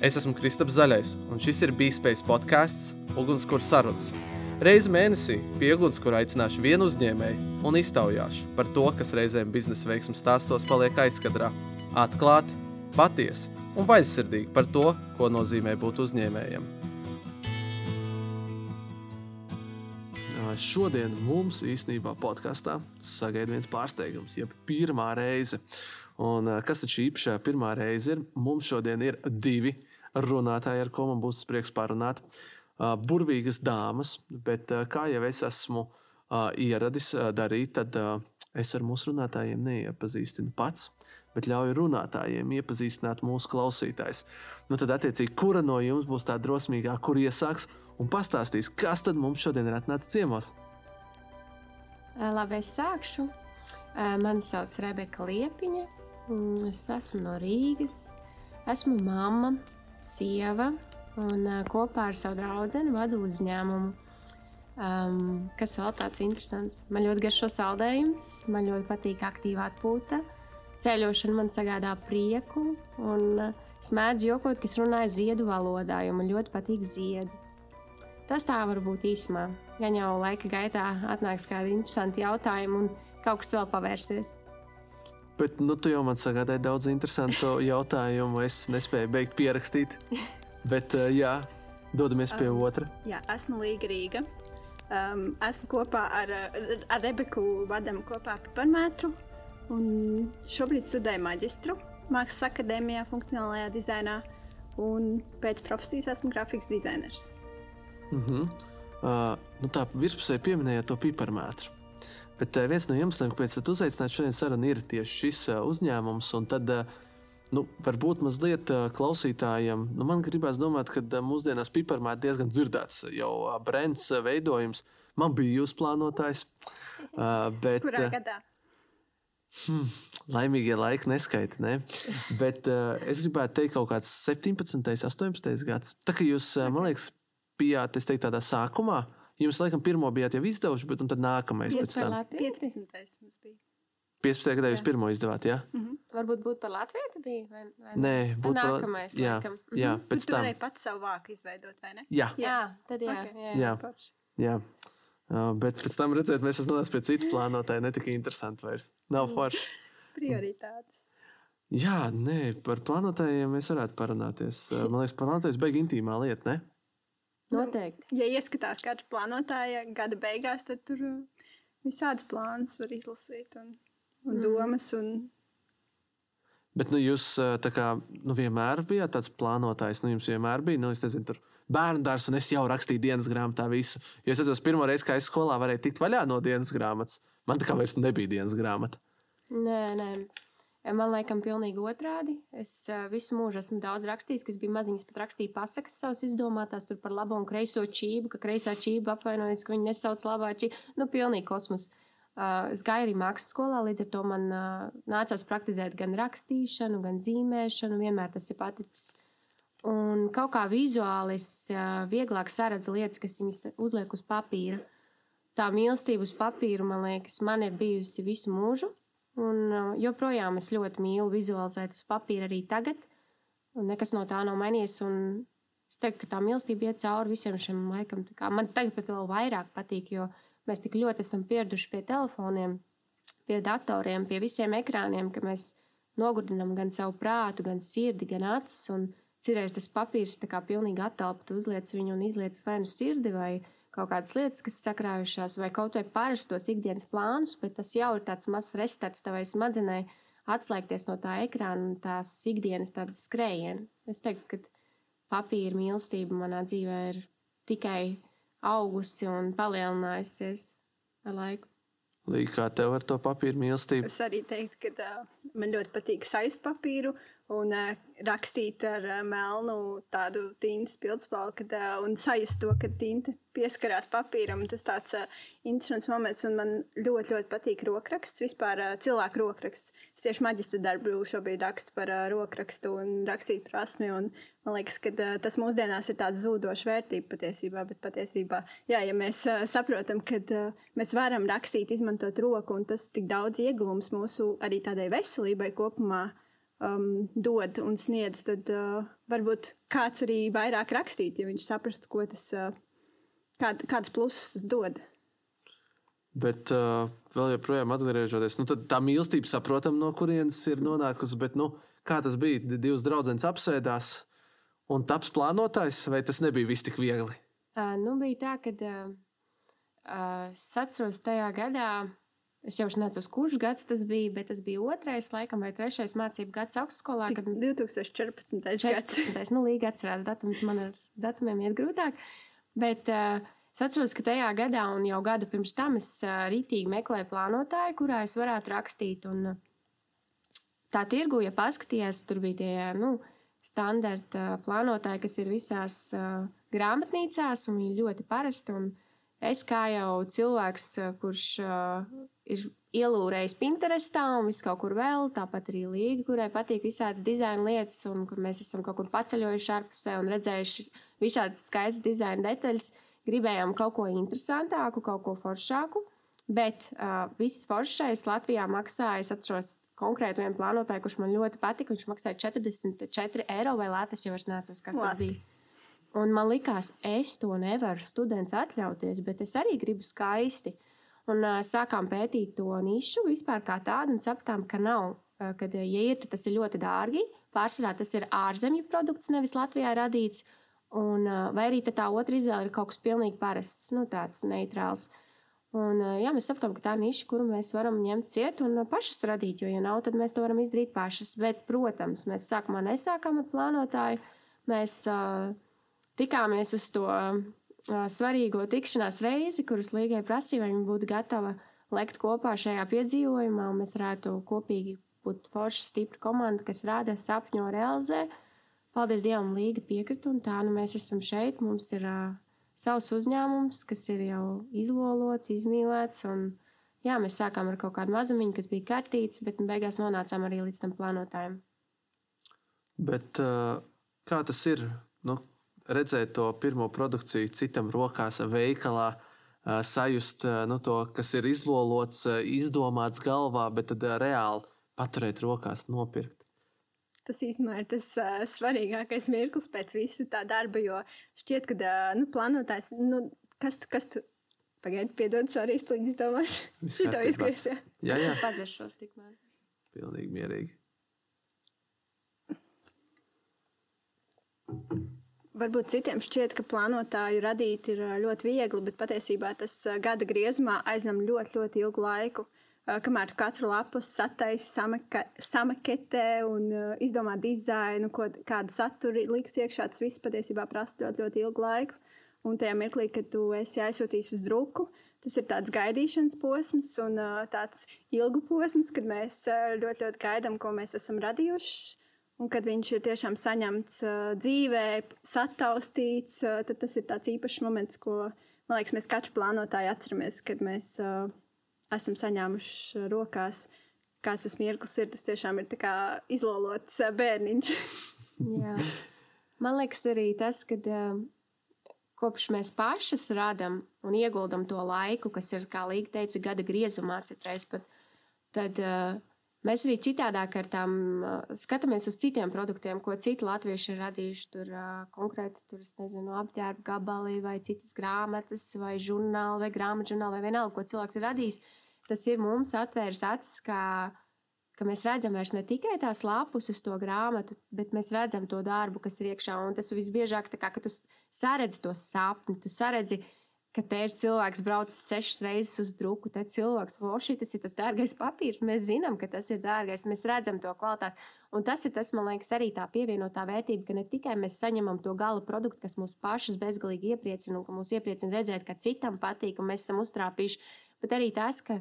Es esmu Kristaps Zaļais, un šis ir Bīspējas podkāsts Ugunskura sarunas. Reizi mēnesī pie ugunskura aicināšu vienu uzņēmēju un iztaujāšu par to, kas reizēm biznesa veiksmu stāstos paliek aizkadrā. Atklāti, patiesi un vaļsirdīgi par to, ko nozīmē būt uzņēmējam. Šodien mums īstenībā podkāstā sagaida viens pārsteigums, jeb pirmā reize. Un, kas tad šī īpašā pirmā reize ir? Mums šodien ir divi runātāji, ar ko man būs prieks parunāt. Burvīgas dāmas, bet kā jau es esmu ieradis darīt, tad es ar mūsu runātājiem neiepazīstinu pats. Bet ļauju runātājiem iepazīstināt mūsu klausītājus. Nu, tad, attiecīgi, kura no jums būs tā drosmīgā, kur iesāks un pastāstīs, kas tad mums šodien ir atnācis ciemos? Labi, es sākšu. Mani sauc Rebeka Liepiņa. Es esmu no Rīgas. Esmu mamma, sieva un kopā ar savu draugu vadu uzņēmumu. Um, kas vēl tāds interesants? Man ļoti garšo saldējums, man ļoti patīk aktīvā atpūta. Ceļošana man sagādā prieku, un es mēdzu jokot, ka es runāju ziedu valodā, jo man ļoti patīk ziedi. Tas tā var būt īsumā. Ja jau laika gaitā atnāks kādi interesanti jautājumi un kaut kas vēl pavērsies. Bet nu, tu jau man sagādāji daudz interesantu jautājumu. Es nespēju beigt pierakstīt. Bet, uh, jā, dodamies pie um, otra. Jā, esmu Līga Rīga. Um, esmu kopā ar, ar Rebeku vadām kopā ar Piparmētru. Un šobrīd studēju maģistru Mākslas akadēmijā, funkcionālajā dizainā. Un pēc profesijas esmu grafikas dizainers. Uh -huh. uh, nu tā virspusēji pieminējāt to piparmētru. Bet uh, viens no iemesliem, kāpēc jūs uzaicinājāt šodien sarunu, ir tieši šis uh, uzņēmums. Tad, uh, nu, varbūt mazliet klausītājiem, nu, man gribās domāt, ka mūsdienās piparmā ir diezgan dzirdēts jau brands veidojums. Man bija jūs plānotājs. Bet, Kurā gadā? Hmm, laimīgie laiki neskaita. Ne? Bet uh, es gribētu teikt, kaut kāds 17, 18 gads. Tā kā jūs, uh, man liekas, bijāt teiktu, tādā sākumā, uh, Jums, laikam, pirmo bijāt jau izdevuši, bet tad nākamais pēc tam. 15. mums bija. 15. gadā jūs pirmo izdevāt, jā? Mm -hmm. Varbūt būt par Latviju bija, vai, vai Nē, būtu nākamais, jā, laikam. Jā, -hmm. pēc tam. Jūs varēja pats savu vāku izveidot, vai ne? Jā. Jā, tad jā. Okay. jā, jā. jā. jā. Uh, bet pēc tam redzēt, mēs esam nonākuši pie citu plānotāju, ne tik interesanti vairs. Nav forši. Prioritātes. Jā, nē, par plānotājiem mēs varētu parunāties. Man liekas, plānotājs beigas intīmā lieta, ne? Noteikti. Nu, ja ieskatās katra plānotāja gada beigās, tad tur uh, visādas plānas var izlasīt un, un mm. domas. Un... Bet nu, jūs uh, kā, nu, vienmēr bijāt tāds plānotājs. Nu, jums vienmēr bija, nu, es nezinu, tur bērnu dārsts, un es jau rakstīju dienas grāmatā visu. Jo es atceros, pirmo reizi, kad es skolā varēju tikt vaļā no dienas grāmatas. Man tā kā vairs nebija dienas grāmata. Nē, nē. Man liekas, pilnīgi otrādi. Es visu mūžu esmu daudz rakstījis, kas bija maziņas, pat rakstīju pasakas savas izdomātās par labo un kreiso čību, ka kreisā čība apvainojas, ka viņi nesauc labā čību. Nu, pilnīgi kosmos. Es gāju arī mākslas skolā, līdz ar to man nācās praktizēt gan rakstīšanu, gan zīmēšanu. Vienmēr tas ir paticis. Un kaut kā vizuāli es vieglāk saredzu lietas, kas viņas uzliek uz papīra. Tā mīlestība uz papīra, man liekas, man ir bijusi visu mūžu. Un uh, joprojām es ļoti mīlu vizualizēt uz papīra arī tagad. Nekas no tā nav mainījies. Es teiktu, ka tā mīlestība iet cauri visiem šiem laikam. Man tagad pat vēl vairāk patīk, jo mēs tik ļoti esam pieraduši pie telefoniem, pie datoriem, pie visiem ekrāniem, ka mēs nogurdinām gan savu prātu, gan sirdi, gan acis. Un citreiz tas papīrs tā kā pilnīgi attelpa, tu uzliec viņu un izliec vai nu sirdi vai ne kaut kādas lietas, kas sakrājušās, vai kaut vai parastos ikdienas plānus, bet tas jau ir tāds mazs restarts tavai smadzenei atslēgties no tā ekrāna un tās ikdienas tādas skrējiena. Es teiktu, ka papīra mīlestība manā dzīvē ir tikai augusi un palielinājusies ar laiku. Līdz kā tev ar to papīra mīlestību? Es arī teiktu, ka uh, man ļoti patīk sajust papīru un uh, rakstīt ar uh, melnu tādu tintas pildspalvu, kad, uh, un sajust to, ka tinta pieskarās papīram. Tas tāds uh, interesants moments, un man ļoti, ļoti patīk rokraksts, vispār uh, cilvēku rokraksts. Es tieši maģistra darbu šobrīd rakstu par uh, rokrakstu un rakstīt prasmi, un man liekas, ka uh, tas mūsdienās ir tāds zūdošs vērtība patiesībā, bet patiesībā, jā, ja mēs uh, saprotam, ka uh, mēs varam rakstīt, izmantot roku, un tas tik daudz ieguvums mūsu arī tādai veselībai kopumā, um, dod un sniedz, tad uh, varbūt kāds arī vairāk rakstīt, ja viņš saprastu, ko tas, uh, kād, kādas pluses tas dod. Bet uh, vēl joprojām atgriežoties, nu, tā mīlestība saprotam, no kurienes ir nonākusi. Bet, nu, kā tas bija? Divas draudzenes apsēdās un taps plānotājs, vai tas nebija viss tik viegli? Uh, nu, bija tā, ka uh, uh, es atceros tajā gadā, Es jau nezinu, kurš gads tas bija, bet tas bija otrais, laikam, vai trešais mācību gads augstskolā. Kad... 2014. 14. gads. Nu, līga atcerās datums, man ar datumiem iet grūtāk. Bet uh, es atceros, ka tajā gadā un jau gadu pirms tam es uh, rītīgi meklēju plānotāju, kurā es varētu rakstīt. Un, uh, tā tirgu, ja paskatījās, tur bija tie, nu, standarta plānotāji, kas ir visās uh, grāmatnīcās, un viņi ļoti parasti. Un, uh, Es kā jau cilvēks, eh, kurš uh, ir ielūrējis Pinterestā un visu kaut kur vēl, tāpat arī Līga, kurai patīk visādas dizaina lietas, un kur mēs esam kaut kur paceļojuši ārpusē un redzējuši visādas skaistas dizaina detaļas, gribējām kaut ko interesantāku, kaut ko foršāku. Bet uh, viss foršais Latvijā maksāja, es atceros konkrēti vienu plānotāju, kurš man ļoti patika. Viņš maksāja 44 eiro vai lētas, jau es neatceros, kas tas bija. Un man likās, es to nevaru students atļauties, bet es arī gribu skaisti. Un uh, sākām pētīt to nišu vispār kā tādu un sapratām, ka nav. Uh, kad, ja ir, tas ir ļoti dārgi. Pārsvarā tas ir ārzemju produkts, nevis Latvijā radīts. Un, uh, vai arī tā otra izvēle ir kaut kas pilnīgi parasts, nu, tāds neitrāls. Un, uh, jā, mēs sapratām, ka tā ir niša, kuru mēs varam ņemt ciet un pašas radīt. Jo, ja nav, tad mēs to varam izdarīt pašas. Bet, protams, mēs sākumā nesākām ar plānotāju. Mēs, uh, tikāmies uz to svarīgo tikšanās reizi, kuras līgai prasīja, vai viņa būtu gatava lekt kopā šajā piedzīvojumā, un mēs varētu kopīgi būt forša, stipra komanda, kas rāda, sapņo, realizē. Paldies Dievam, Līga piekrita, un tā nu mēs esam šeit. Mums ir uh, savs uzņēmums, kas ir jau izlolots, izmīlēts. Un, jā, mēs sākām ar kaut kādu mazumiņu, kas bija kartīts, bet beigās nonācām arī līdz tam plānotājiem. Bet uh, kā tas ir? Nu, redzēt to pirmo produkciju citam rokās, veikalā, sajust nu, to, kas ir izlolots, izdomāts galvā, bet tad reāli paturēt rokās, nopirkt. Tas īstenībā ir tas uh, svarīgākais mirklis pēc visa tā darba, jo šķiet, ka uh, nu, plānotājs, nu, kas tu, kas tu pagaidi, piedod, arī slikti izdomāšu. Šito izgriezt. Jā, jā. Padzeršos tikmēr. Pilnīgi mierīgi. Varbūt citiem šķiet, ka plānotāju radīt ir ļoti viegli, bet patiesībā tas gada griezumā aizņem ļoti, ļoti ilgu laiku. Kamēr katru lapu sataisa, samaketē un izdomā dizainu, ko, kādu saturu liks iekšā, tas viss patiesībā prasa ļoti, ļoti ilgu laiku. Un tajā mirklī, kad tu esi aizsūtījis uz druku, tas ir tāds gaidīšanas posms un tāds ilgu posms, kad mēs ļoti, ļoti gaidām, ko mēs esam radījuši. Un kad viņš ir tiešām saņemts uh, dzīvē, sataustīts, uh, tad tas ir tāds īpašs moments, ko man liekas, mēs katru plānotāju atceramies, kad mēs uh, esam saņēmuši rokās. Kāds tas mirklis ir, tas tiešām ir izlolots uh, bērniņš. Jā. Man liekas, arī tas, ka uh, kopš mēs pašas radām un ieguldam to laiku, kas ir, kā Līga teica, gada griezumā, citreiz pat, tad uh, Mēs arī citādāk ar tām skatāmies uz citiem produktiem, ko citi latvieši ir radījuši. Tur konkrēti, tur, nezinu, apģērba gabali vai citas grāmatas vai žurnāli vai grāmatu žurnāli vai vienalga, ko cilvēks ir radījis. Tas ir mums atvērs acis, kā, ka mēs redzam vairs ne tikai tās lapus uz to grāmatu, bet mēs redzam to darbu, kas ir iekšā. Un tas visbiežāk, kā, ka tu saredzi to sapni, tu saredzi, uh, ka te ir cilvēks braucis sešas reizes uz druku, tad cilvēks, o, šis ir tas dārgais papīrs. Mēs zinām, ka tas ir dārgais, mēs redzam to kvalitāti. Un tas ir tas, man liekas, arī tā pievienotā vērtība, ka ne tikai mēs saņemam to gala produktu, kas mūs pašus bezgalīgi iepriecina un ka mūs iepriecina redzēt, ka citam patīk un mēs esam uztrāpījuši, bet arī tas, ka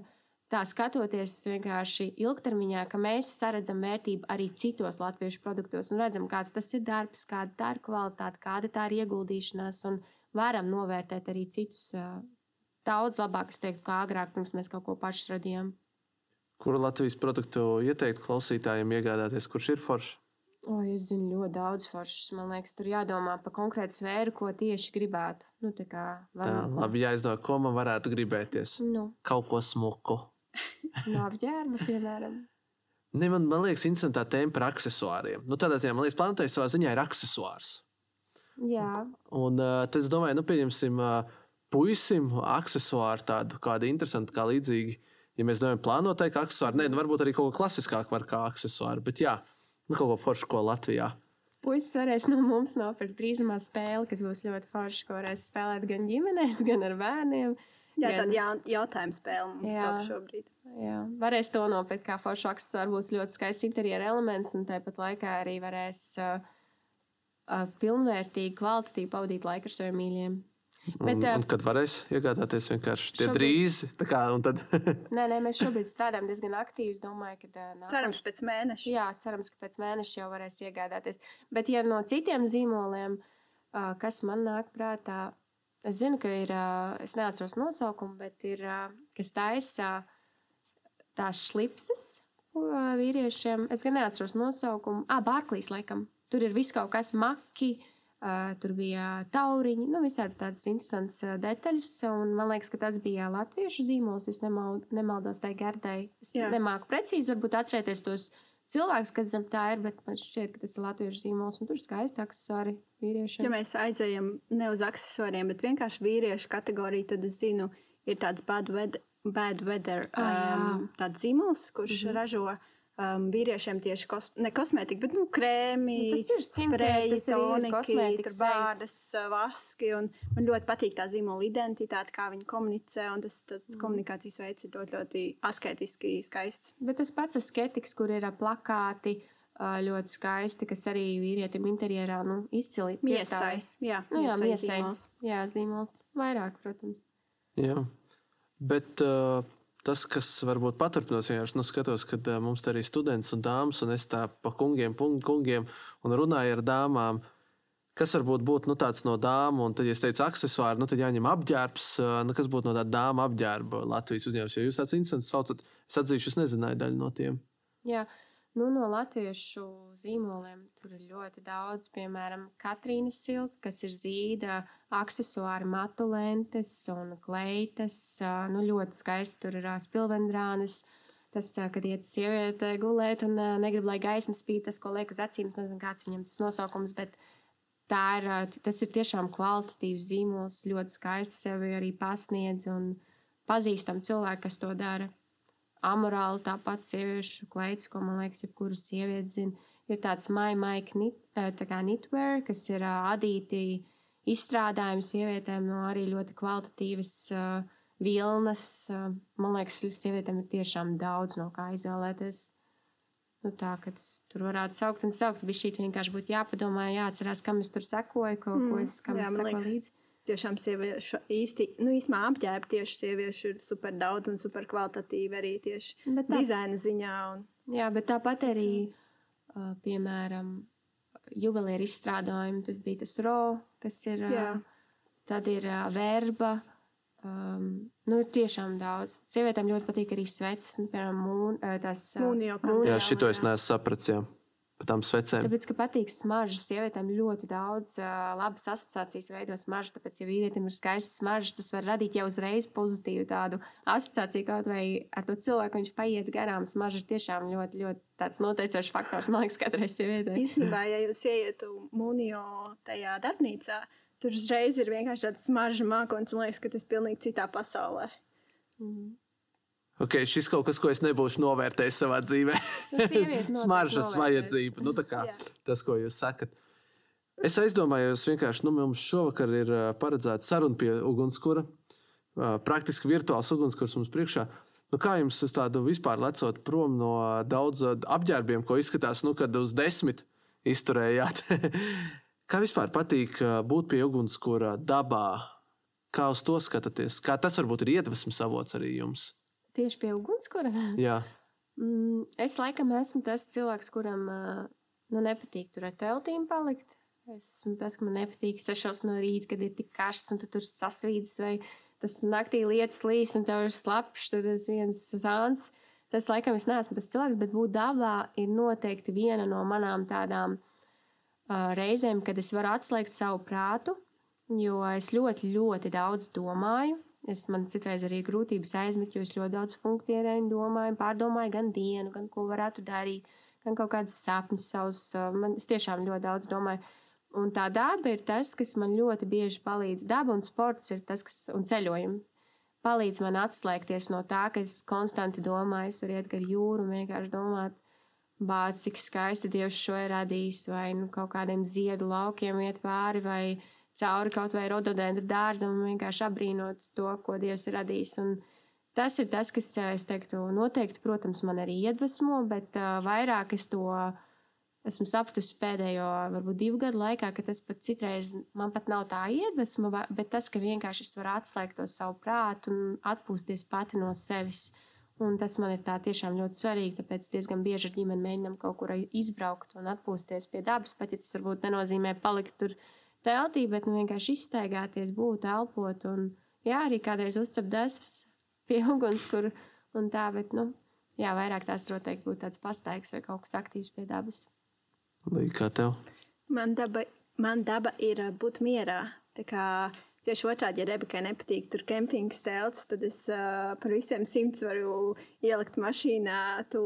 tā skatoties vienkārši ilgtermiņā, ka mēs saredzam vērtību arī citos latviešu produktos un redzam, kāds tas ir darbs, kāda tā ir kvalitāte, kāda tā ir ieguldīšanās. Un, varam novērtēt arī citus daudz labāk, es teiktu, kā agrāk, pirms mēs kaut ko paši radījām. Kuru Latvijas produktu ieteikt klausītājiem iegādāties, kurš ir foršs? O, es zinu ļoti daudz foršas. Man liekas, tur jādomā par konkrētu sfēru, ko tieši gribētu. Nu, tā kā varam... Tā, labi, jāizdomā, ko man varētu gribēties. Nu. Kaut ko smuku. no apģērba, piemēram. Ne, man, man liekas, interesantā tēma par accessoriem. Nu, tādā ziņā, man liekas, planētai savā ziņā ir accessors. Jā, Un uh, tad es domāju, nu, pieņemsim, uh, puisim accessoru tādu kādu interesantu, kā līdzīgi. Ja mēs domājam, plānotai kā accessoru, nē, nu, varbūt arī kaut ko klasiskāku var kā accessoru, bet jā, nu, kaut ko foršu, ko Latvijā. puisis varēs no mums nopirkt drīzumā spēli, kas būs ļoti forša, ko varēs spēlēt gan ģimenēs, gan ar bērniem. Jā, Gan- tāda jā, jautājuma spēle mums Jā. šobrīd. Jā, varēs to nopirkt kā foršu aksesuāru. Būs ļoti skaists interjera elements, un tāpat laikā arī varēs uh, pilnvērtīgi, kvalitatīvi pavadīt laiku ar saviem mīļiem. Un, Bet, ā, un kad varēs iegādāties vienkārši tie šobrīd- drīz, kā, un tad Nē, nē, mēs šobrīd strādājam diezgan aktīvi. Es domāju, ka uh, nākoš- Cerams, pēc mēneša. Jā, cerams, ka pēc mēneša jau varēs iegādāties. Bet, ja no citiem zīmoliem, kas man nāk prātā, es zinu, ka ir, es neatceros nosaukumu, bet ir, kas taisa tās slipses vīriešiem. Es gan neatceros nosaukumu. Ah, Bārklīs, laikam. Tur ir viss kaut kas maki. Uh, tur bija tauriņi, nu, visādas tādas interesantas uh, detaļas. Un man liekas, ka tas bija latviešu zīmols. Es nemal, nemaldos tai gardai. Es Jā. nemāku precīzi varbūt atcerēties tos cilvēkus, kas zem tā ir, bet man šķiet, ka tas ir latviešu zīmols. Un tur skaistāks arī vīriešiem. Ja mēs aizejam ne uz accessoriem, bet vienkārši vīriešu kategoriju, tad es zinu, ir tāds bad weather, bad weather jā. um, tāds zīmols, kurš mm -hmm. ražo um, vīriešiem tieši kos, ne kosmētiku, bet nu, krēmi, Nu, spreji, toniki, kosmētika, bādas, uh, vaski. Un man ļoti patīk tā zīmola identitāte, kā viņi komunicē. Un tas, tas Mhm. komunikācijas veids ir ļoti, ļoti asketiski skaists. Bet tas pats sketiks, kur ir plakāti, ā, ļoti skaisti, kas arī vīrietim interjerā nu, izcili Miesai. piestājas. Jā, Nu, jā, zīmols. Jā, zīmols. Vairāk, protams. Jā, bet uh, tas, kas varbūt paturpinās, vienkārši nu, skatos, ka uh, mums te arī students un dāmas, un es tā pa kungiem, pung, kungiem un runāju ar dāmām. Kas varbūt būtu nu, tāds no dāmas, un tad, ja es teicu, accessoāri, nu, tad jāņem apģērbs. uh, Nu, kas būtu no tāda dāmas apģērba Latvijas uzņēmums? Jo jūs tāds instants saucat, es atzīšu, es nezināju daļu no tiem. Jā, nu, no latviešu zīmoliem tur ir ļoti daudz. Piemēram, Katrīnas silka, kas ir zīda, accessoāri, matu lentes un kleitas. Nu, ļoti skaisti tur ir spilvendrānes. Tas, kad iet sieviete gulēt un negrib, lai gaisma spīd, tas, ko liek uz acīm, nezinu, kāds viņam tas nosaukums, bet tā ir, tas ir tiešām kvalitatīvs zīmols, ļoti skaisti sevi arī pasniedz un pazīstam cilvēku, kas to dara amorāli tāpat sieviešu kleids, ko man liekas, jebkura sieviete zina. Ir tāds maija knit, eh, tā knitwear, kas ir ā, adīti izstrādājumi sievietēm no arī ļoti kvalitatīvas uh, vilnas. Uh, man liekas, sievietēm ir tiešām daudz no kā izvēlēties. Nu, tā, ka tur varētu saukt un saukt, bet šī vienkārši būtu jāpadomā, jāatcerās, kam es tur sekoju, ko, ko Mm, es, kam jā, es sekoju līdzi. Tiešām sieviešu īsti, nu, īstenībā apģērba tieši sieviešu ir super daudz un super kvalitatīvi arī tieši Bet tā, dizaina ziņā. Un, Jā, bet tāpat arī, uh, piemēram, juvelieru izstrādājumi. Tas bija tas ro, kas ir. Jā. Uh, tad ir uh, verba. Um, nu, ir tiešām daudz. Sievietēm ļoti patīk arī sveces, nu, piemēram, mūn, uh, tās kā- Jā, šito es un, Par tām svecēm. Tāpēc, ka patīk smarža, sievietēm ļoti daudz uh, labas asociācijas veido smaržu. Tāpēc, ja vīrietim ir skaista smarža, tas var radīt jau uzreiz pozitīvu tādu asociāciju. Kaut vai ar to cilvēku viņš paiet garām, smarža ir tiešām ļoti, ļoti tāds noteicošs faktors, man liekas, katrai sievietei. īstenībā, ja jūs ieietu mūnio tajā darbnīcā, tur uzreiz ir vienkārši tāds smarža mākslinieks un liekas, ka tas ir pilnīgi citā pasaulē. Mhm. Okay, šis kaut kas, ko es nebūšu novērtējis savā dzīvē. Nu, Smaržas vajadzība. Nu, tā kā tas, ko jūs sakat. Es aizdomājos, vienkārši nu, mums šovakar ir paredzēta saruna pie ugunskura. Praktiski virtuāls ugunskurs mums priekšā. Nu, kā jums uz tādu vispār lecot prom no daudz ā, apģērbiem, ko izskatās, nu, kad uz desmit izturējāt? kā vispār patīk būt pie ugunskura dabā? Kā uz to skatāties? Kā tas varbūt ir iedvesmas avots arī jums? Tieši pie ugunskura. Jā, Mm, es laikam esmu tas cilvēks, kuram nu, nepatīk tur ar teltīm palikt. Es esmu tas, ka man nepatīk sešos no rīta, kad ir tik karsts un tu tur sasvīdis, vai tas naktī lietas līs un tev ir slapjš, tur ir viens zāns. Tas laikam es neesmu tas cilvēks, bet būt dabā ir noteikti viena no manām tādām uh, reizēm, kad es varu atslēgt savu prātu, jo es ļoti, ļoti daudz domāju. Es man citreiz arī grūtības aizmet, jo es ļoti daudz funkcionēju, domāju, pārdomāju gan dienu, gan ko varētu darīt, gan kaut kādus sapņus savus. Man tiešām ļoti daudz domāju. Un tā daba ir tas, kas man ļoti bieži palīdz. Daba un sports ir tas, kas un ceļojumi palīdz man atslēgties no tā, ka es konstanti domāju, es varu iet gar jūru un vienkārši domāt, bāc, cik skaisti Dievs šo ir radījis, vai nu, kaut kādiem ziedu laukiem iet pāri, vai cauri kaut vai rododendru dārzam un vienkārši apbrīnot to, ko Dievs ir radījis. Un tas ir tas, kas, es teiktu, noteikti, protams, man arī iedvesmo, bet uh, vairāk es to esmu sapratusi pēdējo, varbūt divu gadu laikā, ka tas pat citreiz man pat nav tā iedvesma, bet tas, ka vienkārši es varu atslēgt to savu prātu un atpūsties pati no sevis. Un tas man ir tiešām ļoti svarīgi, tāpēc diezgan bieži ar ģimeni mēģinām kaut kur izbraukt un atpūsties pie dabas, pat ja tas varbūt nenozīmē palikt tur teltī, bet nu, vienkārši izstaigāties, būt, elpot. Un, jā, arī kādreiz uzcep desas pie uguns, kur un tā, bet, nu, jā, vairāk tās noteikti būtu tāds pastaigs vai kaut kas aktīvs pie dabas. Līdz kā tev? Man daba, man daba ir būt mierā. Tā kā Tieši otrādi, ja Rebekai nepatīk tur kempinga telts, tad es uh, par visiem simts varu ielikt mašīnā to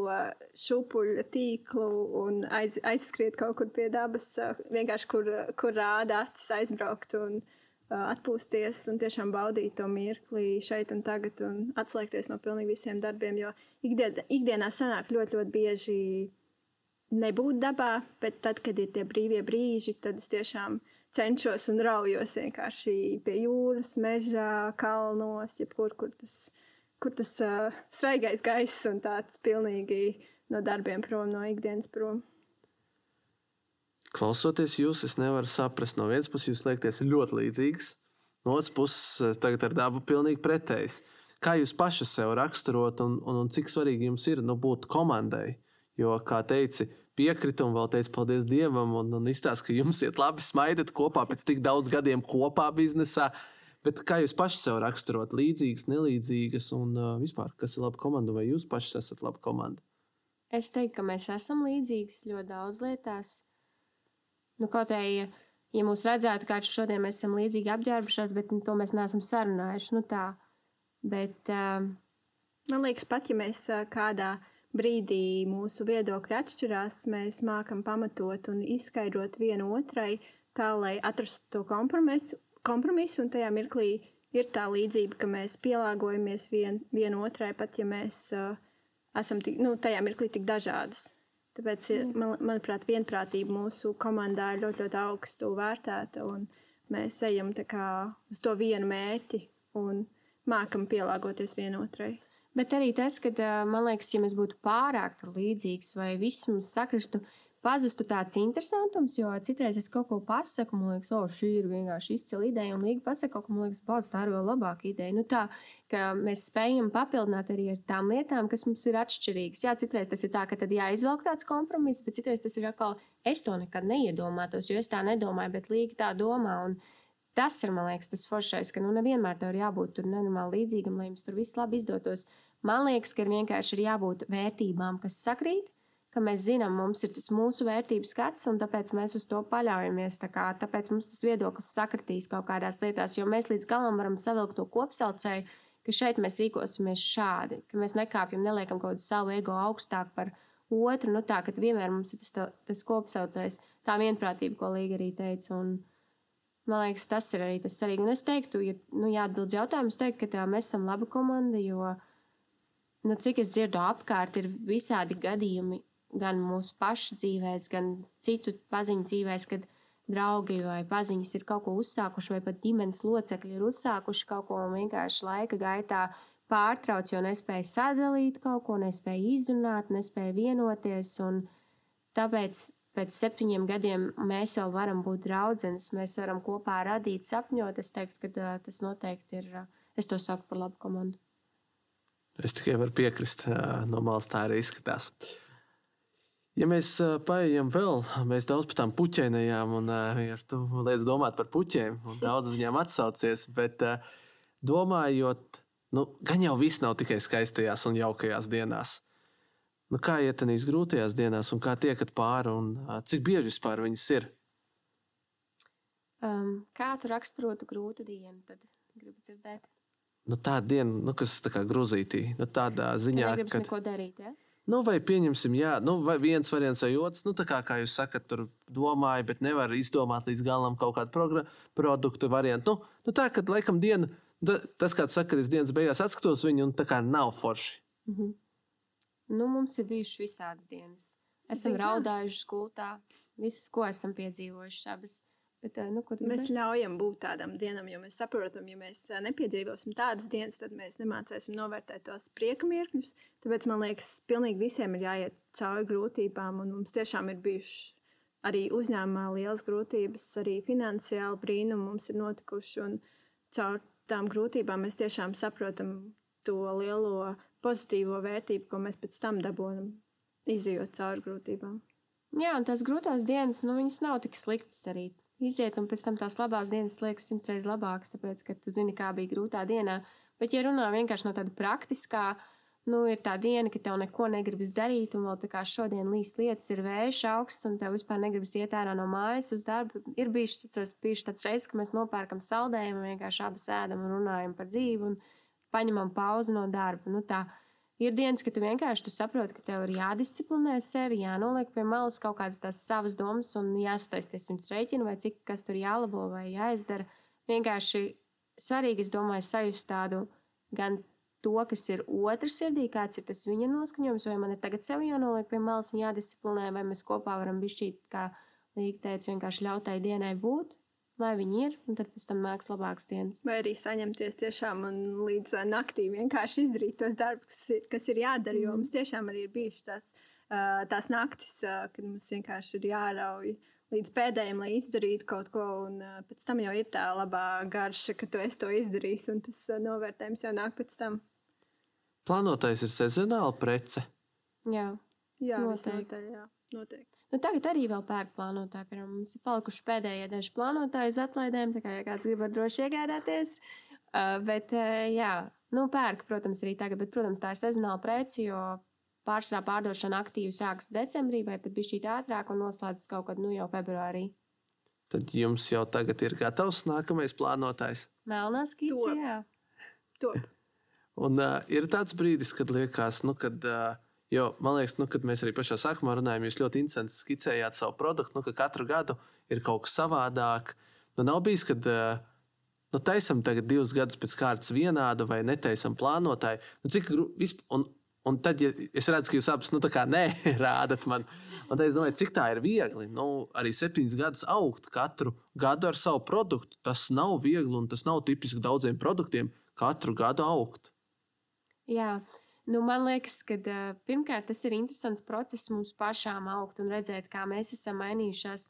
šūpuļu tīklu un aiz, aizskriet kaut kur pie dabas, uh, vienkārši kur, kur rāda acis aizbraukt un uh, atpūsties un tiešām baudīt to mirkli šeit un tagad un atslēgties no pilnīgi visiem darbiem, jo ikdien, ikdienā sanāk ļoti, ļoti bieži nebūt dabā, bet tad, kad ir tie brīvie brīži, tad es tiešām cenšos un raujos vienkārši pie jūras, mežā, kalnos, jebkur, kur tas, kur tas uh, svaigais gaiss un tāds pilnīgi no darbiem prom, no ikdienas prom. Klausoties jūs, es nevaru saprast, no vienas puses jūs liekties ļoti līdzīgs, no otras puses tagad ar dabu pilnīgi pretējs. Kā jūs paši sev raksturot un, un, un cik svarīgi jums ir nu, būt komandai? Jo, kā teici, piekrita un vēl teica paldies Dievam un, un izstāsta, ka jums iet labi, smaidat kopā pēc tik daudz gadiem kopā biznesā. Bet kā jūs paši sev raksturot, līdzīgas, nelīdzīgas un uh, vispār, kas ir laba komanda, vai jūs paši esat laba komanda? Es teiktu, ka mēs esam līdzīgi ļoti daudz lietās. Nu, kaut arī, ja mūs redzētu, kā šodien mēs esam līdzīgi apģērbušies, bet nu, to mēs neesam sarunājuši. Nu, tā. bet, uh, Man liekas, pat ja mēs uh, kādā veidā brīdī mūsu viedokļi atšķirās, mēs mākam pamatot un izskaidrot vienu otrai, tā lai atrastu to kompromisu, kompromisu un tajā mirklī ir tā līdzība, ka mēs pielāgojamies vien, vienu otrai, pat ja mēs uh, esam tik, nu, tajā mirklī tik dažādas. Tāpēc, mm. man, manuprāt, vienprātība mūsu komandā ir ļoti, ļoti augstu vērtēta, un mēs ejam kā, uz to vienu mērķi un mākam pielāgoties vienotrai. Bet arī tas, ka man liekas, ja mēs būtu pārāk līdzīgs vai viss mums sakristu, pazustu tāds interesantums, jo citreiz es kaut ko pasaku, man liekas, oh, šī ir vienkārši izcila ideja, un Līga pasaka kaut ko, man liekas, baudas, tā ir vēl labāka ideja. Nu, tā, ka mēs spējam papildināt arī ar tām lietām, kas mums ir atšķirīgas. Jā, citreiz tas ir tā, ka tad jāizvelk tāds kompromiss, bet citreiz tas ir atkal, es to nekad neiedomātos, jo es tā nedomāju, bet Līga tā domā. Un, Tas ir, man liekas, tas foršais, ka nu, nevienmēr tev ir jābūt tur nenormāli līdzīgam, lai jums tur viss labi izdotos. Man liekas, ka vienkārši ir jābūt vērtībām, kas sakrīt, ka mēs zinām, mums ir tas mūsu vērtības skats, un tāpēc mēs uz to paļaujamies. Tā kā, tāpēc mums tas viedoklis sakritīs kaut kādās lietās, jo mēs līdz galam varam savilkt to kopsaucēju, ka šeit mēs rīkosimies šādi, ka mēs nekāpjam, neliekam kaut kādu savu ego augstāk par otru. Nu, tā, ka vienmēr mums ir tas, tas kopsaucējs, tā vienprātība, ko Līga arī teica. Un, Man liekas, tas ir arī tas svarīgi. Un es teiktu, ja nu, jāatbild jautājumu, es teiktu, ka tā, mēs esam laba komanda, jo, nu, cik es dzirdu apkārt, ir visādi gadījumi gan mūsu pašu dzīvēs, gan citu paziņu dzīvēs, kad draugi vai paziņas ir kaut ko uzsākuši, vai pat ģimenes locekļi ir uzsākuši kaut ko un vienkārši laika gaitā pārtrauc, jo nespēja sadalīt kaut ko, nespēja izrunāt, nespēja vienoties. Tāpēc pēc septiņiem gadiem mēs jau varam būt draudzenes, mēs varam kopā radīt, sapņot. Es teiktu, ka tas noteikti ir. Es to saku par labu komandu. Es tikai varu piekrist, no malas tā arī izskatās. Ja mēs paietam vēl, mēs daudz par tām puķēnējām, un ar to liekas domāt par puķiem, un daudz uz viņiem atsaucies. Bet domājot, nu, gan jau viss nav tikai skaistajās un jaukajās dienās. Nu, kā iet tenīs grūtajās dienās, un kā tiekat pāri, un uh, cik bieži vispār viņas ir? Um, kā tu raksturotu grūtu dienu, tad gribu dzirdēt? nu, tāda diena, nu, kas tā kā grūzītī, nu, tādā ziņā, ka. neko darīt. Ja? Nu, vai pieņemsim, jā, nu, vai viens variants vai otrs. Nu, tā kā, kā jūs sakat, tur domāju, bet nevar izdomāt līdz galam kaut kādu produktu variantu. Nu, nu, tā, ka laikam diena, tas, kāds saka, ka es dienas beigās atskatos viņu, un tā kā nav forši. Mhm. Nu, mums ir bijušas visādas dienas. Esam Zini kā? raudājuši gultā, visu, ko esam piedzīvojuši. Abas. Bet, nu, Mēs gribēji? ļaujam būt tādam dienam, jo mēs saprotam, ja mēs nepiedzīvosim tādas dienas, tad mēs nemācīsim novērtēt tos prieka mirkļus. Tāpēc man liekas, pilnīgi visiem ir jāiet cauri grūtībām, un mums tiešām ir bijušas arī uzņēmumā liels grūtības, arī finansiāli brīnumi mums ir notikuši. Un caur tām grūtībām mēs tiešām saprotam to lielo pozitīvo vērtību, ko mēs pēc tam dabūjam, izjūt cauri grūtībām. Jā, un tās grūtās dienas, nu, viņas nav tik sliktas arī. Iziet, un pēc tam tās labās dienas liekas simts reizes labākas, tāpēc, ka tu zini, kā bija grūtā dienā. Bet, ja runā vienkārši no tāda praktiskā, nu, ir tā diena, ka tev neko negribas darīt, un vēl tā kā šodien līst lietas, ir vējš augsts, un tev vispār negribas iet ārā no mājas uz darbu. Ir bijušas, atceros, bijušas tāds reizes, ka mēs nopērkam saldējumu, vienkārši abi sēdam un runājam par dzīvi, un paņemam pauzi no darba. Nu, tā, Ir dienas, kad tu vienkārši tu saproti, ka tev ir jādisciplinē sevi, jānoliek pie malas kaut kādas tās savas domas un jāstāsta simts rēķinu, vai cik kas tur jālabo vai jāizdara. Vienkārši svarīgi, es domāju, sajust tādu gan to, kas ir otrs sirdī, kāds ir tas viņa noskaņojums, vai man ir tagad sev jānoliek pie malas un jādisciplinē, vai mēs kopā varam bišķīt, kā Līga teica, vienkārši ļautai dienai būt, lai viņi ir, un tad pēc tam nāks labāks dienas. Vai arī saņemties tiešām un līdz ā, naktī vienkārši izdarīt tos darbus, kas ir, kas ir jādara. Jo Mhm. mums tiešām arī ir bijušas tās, ā, tās naktis, ā, kad mums vienkārši ir jārauj līdz pēdējiem, lai izdarītu kaut ko. Un pēc tam jau ir tā labā garša, ka tu esi to izdarījis, un tas novērtējums jau nāk pēc tam. Plānotais ir sezonāla prece. Jā. Jā, Noteikti. visnotaļ, jā, noteikti. Nu, tagad arī vēl pērk plānotāji. Piemēram, mums ir palikuši pēdējie daži plānotāji uz atlaidēm. Tā kā ja kāds grib, droši iegādāties. Uh, bet, uh, jā, nu, pērk, protams, arī tagad. Bet, protams, tā ir sezonāla preci, jo pārsvarā pārdošana aktīvi sākas decembrī vai pat bija šī ātrāk un noslēdzas kaut kad nu, jau februārī. Tad jums jau tagad ir gatavs nākamais plānotājs. Melnā skīce, Top. jā. To. Un uh, ir tāds brīdis, kad liekas, nu, kad, uh, jo man liekas, nu, kad mēs arī pašā sākumā runājām, jūs ļoti interesanti skicējāt savu produktu, nu, ka katru gadu ir kaut kas savādāk. Nu, nav bijis, kad uh, nu, taisam tagad divus gadus pēc kārtas vienādu vai netaisam plānotāju. Nu, cik gru- visp- un, tad, ja es redzu, ka jūs abas nu, tā kā nē, rādat man, un tad es domāju, cik tā ir viegli. Nu, arī septiņus gadus augt katru gadu ar savu produktu. Tas nav viegli un tas nav tipiski daudziem produktiem katru gadu augt. Jā, nu, man liekas, ka pirmkārt tas ir interesants process mums pašām augt un redzēt, kā mēs esam mainījušās.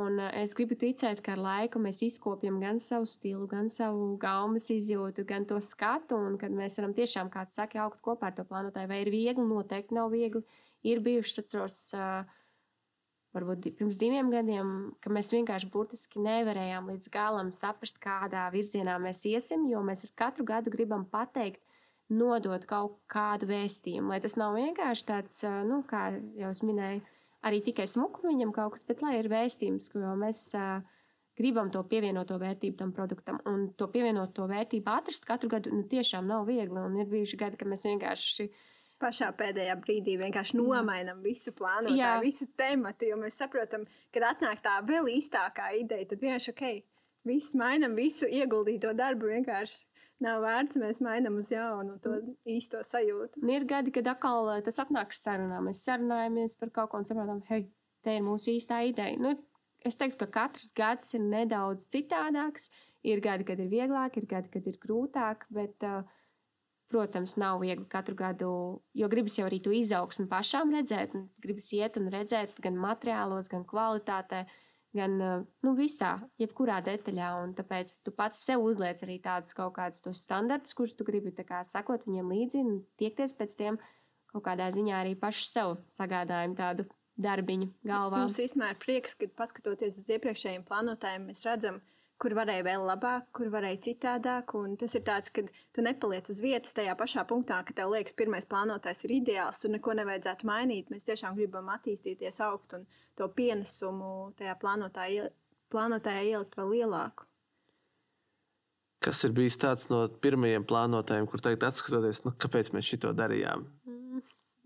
Un, es gribu ticēt, ka ar laiku mēs izkopjam gan savu stilu, gan savu gaumas izjūtu, gan to skatu, un kad mēs varam tiešām, kā tu saki, augt kopā ar to plānotāju. Vai ir viegli? Noteikti nav viegli. Ir bijušas, atceros, uh, varbūt pirms diviem gadiem, ka mēs vienkārši burtiski nevarējām līdz galam saprast, kādā virzienā mēs iesim, jo mēs ar katru gadu gribam pateikt, nodot kaut kādu vēstījumu. Lai tas nav vienkārši tāds, nu, kā jau es minēju, arī tikai smuku viņam kaut kas, bet lai ir vēstījums, jau mēs gribam to pievienoto vērtību tam produktam. Un to pievienoto vērtību atrast katru gadu nu, tiešām nav viegli. Un ir bijuši gadi, kad mēs vienkārši Pašā pēdējā brīdī vienkārši nomainām visu plānotāju, visu tematu, jo mēs saprotam, kad atnāk tā vēl īstākā ideja, tad vienkārši ok, viss mainām, visu ieguldīto darbu vienkārši nav vērts. Mēs mainām uz jaunu to īsto sajūtu. Un ir gadi, kad atkal ā, tas atnāk sarunā. Mēs sarunājamies par kaut ko un saprotam, hei, te ir mūsu īstā ideja. Nu, es teiktu, ka katrs gads ir nedaudz citādāks. Ir gadi, kad ir vieglāk, ir gadi, kad ir grūtāk, bet, ā, protams, nav viegli katru gadu, jo gribas jau arī to izaugsmu pašām redzēt. un Gribas iet un redzēt gan materiālos, gan kvalitātē, gan ā, nu, visā, jebkurā detaļā. Tāpēc tu pats sev uzliec arī tādus kaut kādus tos standartus, kurus tu gribi kā sekot viņiem līdzi un tiekties pēc tiem kaut kādā ziņā arī paši sev sagādājam tādu darbiņu galvā. Mums īstenībā ir prieks, ka paskatoties uz iepriekšējiem plānotājiem, mēs redzam, kur varēja vēl labāk, kur varēja citādāk. Un tas ir tāds, ka tu nepaliec uz vietas tajā pašā punktā, ka tev liekas, pirmais plānotājs ir ideāls, tur neko nevajadzētu mainīt. Mēs tiešām gribam attīstīties, augt un to pienesumu tajā plānotājā, plānotājā ielikt vēl lielāku. Kas ir bijis tāds no pirmajiem plānotājiem, kur teikt, atskatoties, nu, kāpēc mēs šo darījām?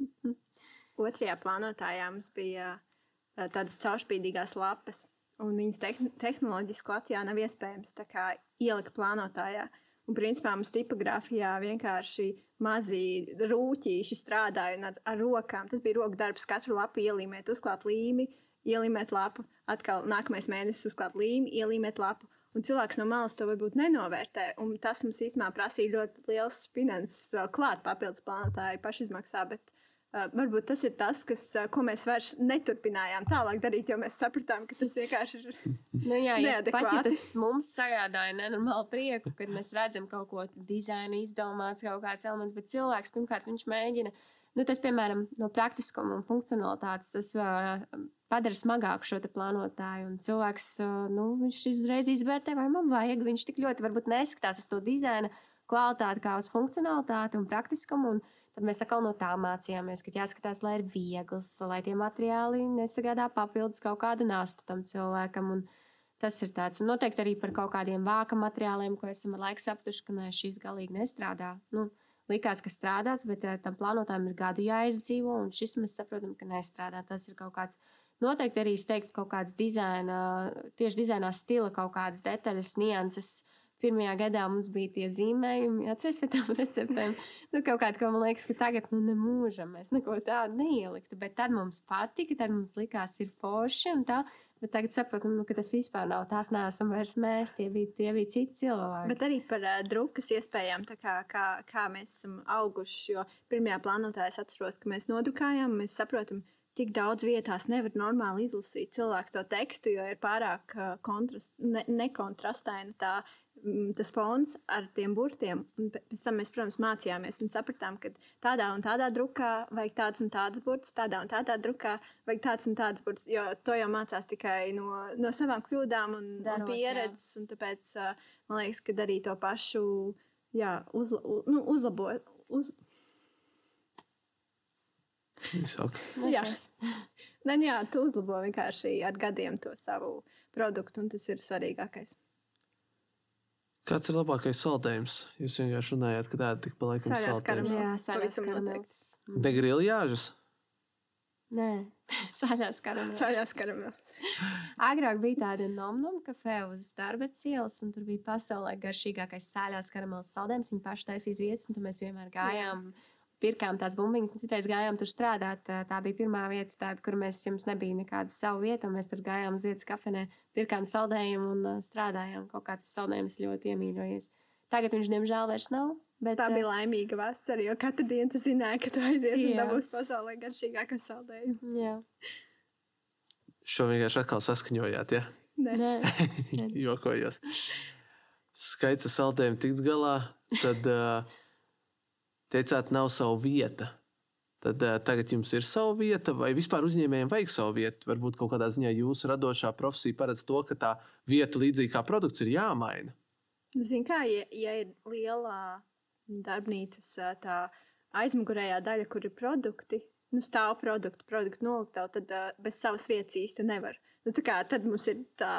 Otrajā plānotājā mums bija uh, tādas caurspīdīgās lapas, un viņas te tehnoloģiski Latvijā nav iespējams ielikt plānotājā. Un, principā, mums tipogrāfijā vienkārši mazi rūtīši strādāja ar, ar rokām. Tas bija roku darbs, katru lapu ielīmēt, uzklāt līmi, ielīmēt lapu, atkal nākamais mēnesis uzklāt līmi, ielīmēt lapu. Un cilvēks no malas to varbūt nenovērtē. Tas mums īstenībā prasīja ļoti liels finanses, klāt papildus plānotāju pašizmaksā. Bet varbūt tas ir tas, kas, uh, ko mēs vairs neturpinājām tālāk darīt, jo mēs sapratām, ka tas vienkārši ir. Nu, jā, pat, ja tas mums sagādāja nenormālu prieku, kad mēs redzam kaut ko dizainu izdomāts, kaut kāds elements, bet cilvēks pirmkārt viņš mēģina. Nu, tas, piemēram, no praktiskuma un funkcionalitātes, tas uh, padara smagāku šo plānotāju. Un cilvēks nu, uzreiz izvērtē, vai man vajag. Viņš tik ļoti neskatās uz to dizaina kvalitāti, kā uz funkcionalitāti un praktiskumu. Un tad mēs atkal no tā mācījāmies, ka jāskatās, lai ir viegls, lai tie materiāli nesagādā papildus kaut kādu nastu tam cilvēkam. Un tas ir tāds. Un noteikti arī par kaut kādiem vāka materiāliem, ko esam ar laiku sapratuši, ka ne, šis galīgi nestrādā. Nu, Likās, ka strādās, bet tam plānotājam ir gadu jāizdzīvo, un šis mēs saprotam, ka nestrādā. Tas ir kaut kāds Noteikti arī es teiktu, kaut kāds dizaina, tieši dizainā stila kaut kādas detaļas, nianses. Pirmajā gadā mums bija tie zīmējumi, atceries pēc tam receptēm. Nu, kaut kāda, ko man liekas, ka tagad, nu, nemūžam mēs neko tādu neieliktu, bet tad mums patika, tad mums likās ir forši un tā. Bet tagad saprotam, nu, ka tas vispār nav. Tās neesam vairs mēs, tie bija, tie bija citi cilvēki. Bet arī par uh, drukas iespējām, kā, kā, kā mēs esam auguši. Jo pirmajā plānotājā es atceros, ka mēs nodrukājām, mēs saprotam, tik daudz vietās nevar normāli izlasīt cilvēku to tekstu, jo ir pārāk uh, kontrast, ne, nekontrastaina tā, tas fons ar tiem burtiem. Un pēc tam mēs, protams, mācījāmies un sapratām, ka tādā un tādā drukā vajag tāds un tāds burts, tādā un tādā drukā vajag tāds un tāds burts, jo to jau mācās tikai no, no savām kļūdām un, Darot, un pieredzes. Jā. Un tāpēc man liekas, ka arī to pašu jā, uzla, nu, uzlabot. Uz, Saka. jā, Nē, jā, tu uzlabo vienkārši ar gadiem to savu produktu, un tas ir svarīgākais. Kāds ir labākais saldējums? Jūs vienkārši runājāt, ka tāda tik paliekam saldējums. Jā, sāļās karamels. Degriljāžas? Nē, sāļās karamels. Sāļās karamels. Agrāk bija tāda nomnum kafē uz Starbets ielas, un tur bija pasaulē garšīgākais sāļās karamels saldējums. Viņi paši taisīs vietas, un tad mēs vienmēr gājām. Jā pirkām tās bumbiņas, un citreiz gājām tur strādāt. Tā bija pirmā vieta, tāda, kur mēs jums nebija nekāda savu vietu, un mēs tur gājām uz vietas kafejnē, pirkām saldējumu un strādājām. Kaut kā tas saldējums ļoti iemīļojies. Tagad viņš, diemžēl, vairs nav. Bet, tā bija laimīga vasara, jo katru dienu tu zināji, ka tu aizies jā. un dabūsi pasaulē garšīgāko saldējumu. Jā. Šo vienkārši atkal saskaņojāt, ja? Nē, Nē. jokojos. Skaits ar saldējumu tiks galā, tad uh, teicāt, nav savu vieta. Tad uh, tagad jums ir sava vieta, vai vispār uzņēmējiem vajag savu vietu? Varbūt kaut kādā ziņā jūsu radošā profesija paredz to, ka tā vieta, līdzīgi kā produkts, ir jāmaina. Ziniet, kā ja, ja ir liela darbnīcas aizmugurējā daļa, kur ir produkti, nu, stāv produkti, produktu noliktā, tad uh, bez savas vietas īsti nevar. Nu, kā, tad mums ir tā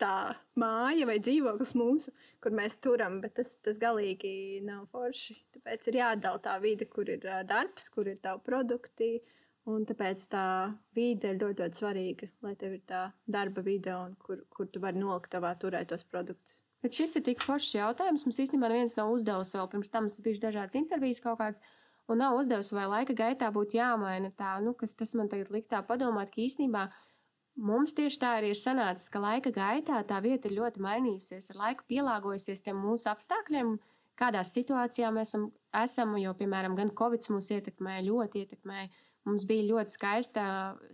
tā māja vai dzīvoklis mūsu, kur mēs turam, bet tas, tas galīgi nav forši. Tāpēc ir jāatdala tā vide, kur ir darbs, kur ir tavi produkti. Un tāpēc tā vide ir ļoti, ļoti svarīga, lai tev ir tā darba vide, kur, kur tu vari nolikt tavā turētos produktus. Bet šis ir tik foršs jautājums. Mums īstenībā neviens nav uzdevis vēl pirms tam, ir bijušas dažādas intervijas kaut kādas, un nav uzdevis, vai laika gaitā būtu jāmaina tā, nu, kas tas man tagad liktā padomāt, ka īstenībā Mums tieši tā arī ir sanācis, ka laika gaitā tā vieta ir ļoti mainījusies, ar laiku pielāgojusies tiem mūsu apstākļiem, kādā situācijā mēs esam, esam jo, piemēram, gan Covid mūs ietekmēja, ļoti ietekmēja. Mums bija ļoti skaista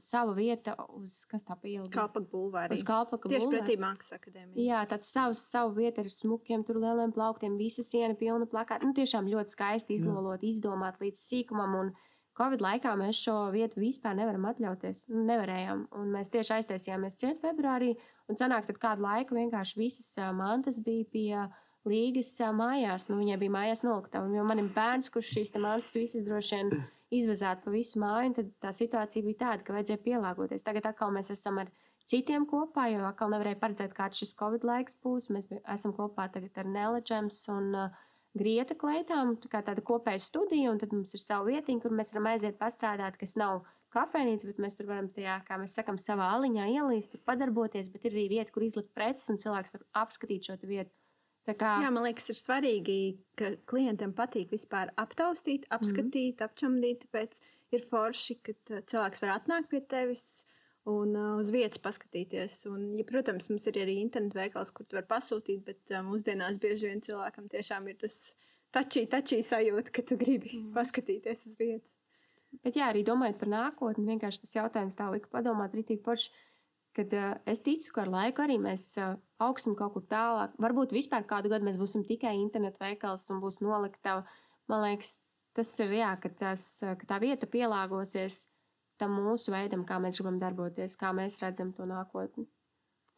sava vieta uz. Kalpaka bulvārī. Uz Kalpaka Tieši bulvāri. pretī Mākslas akadēmijai. Jā, tāds savs, savu vietu ar smukiem, tur lieliem plauktiem, visa siena pilna plakāta. Nu, tiešām ļoti skaisti izlolot, izdomāt līdz sīkumam. Un, Covid laikā mēs šo vietu vispār nevaram atļauties. Nevarējām. Un mēs tieši aiztaisījāmies ciet februārī. Un sanāk, tad kādu laiku vienkārši visas mantas bija pie līgas mājās. Nu, viņai bija mājās noliktava. Jo man ir bērns, kurš šīs mantas visas droši vien izvezāt pa visu māju. Tad tā situācija bija tāda, ka vajadzēja pielāgoties. Tagad atkal mēs esam ar citiem kopā, jo atkal nevarēja paredzēt, kāds šis Covid laiks būs. Mēs esam kopā tagad ar Neleģems un uh, Grieta kleitām, tā kā tāda kopēja studija, un tad mums ir sava vietiņa, kur mēs varam aiziet pastrādāt, kas nav kafejnīca, bet mēs tur varam tajā, kā mēs sakam, savā aliņā ielīst, padarboties, bet ir arī vieta, kur izlikt preces, un cilvēks var apskatīt šo vietu. Tā kā Jā, man liekas, ir svarīgi, ka klientam patīk vispār aptaustīt, apskatīt, mm. apčamdīt. Tāpēc ir forši, ka uh, cilvēks var atnākt pie tevis un uh, uz vietas paskatīties. Un, ja, protams, mums ir arī internetu veikals, kur tu vari pasūtīt, bet uh, mūsdienās bieži vien cilvēkam tiešām ir tas tačī, tačī sajūta, ka tu gribi mm. paskatīties uz vietas. Bet, jā, arī domājot par nākotni, vienkārši tas jautājums tā lika padomāt, rītīgi paši, kad uh, es ticu, ka ar laiku arī mēs uh, augsim kaut kur tālāk. Varbūt vispār kādu gadu mēs būsim tikai internetu veikals un būs noliktava. Man liekas, tas ir jā, ka, tas, uh, ka tā vieta pielāgosies tam mūsu veidam, kā mēs gribam darboties, kā mēs redzam to nākotni.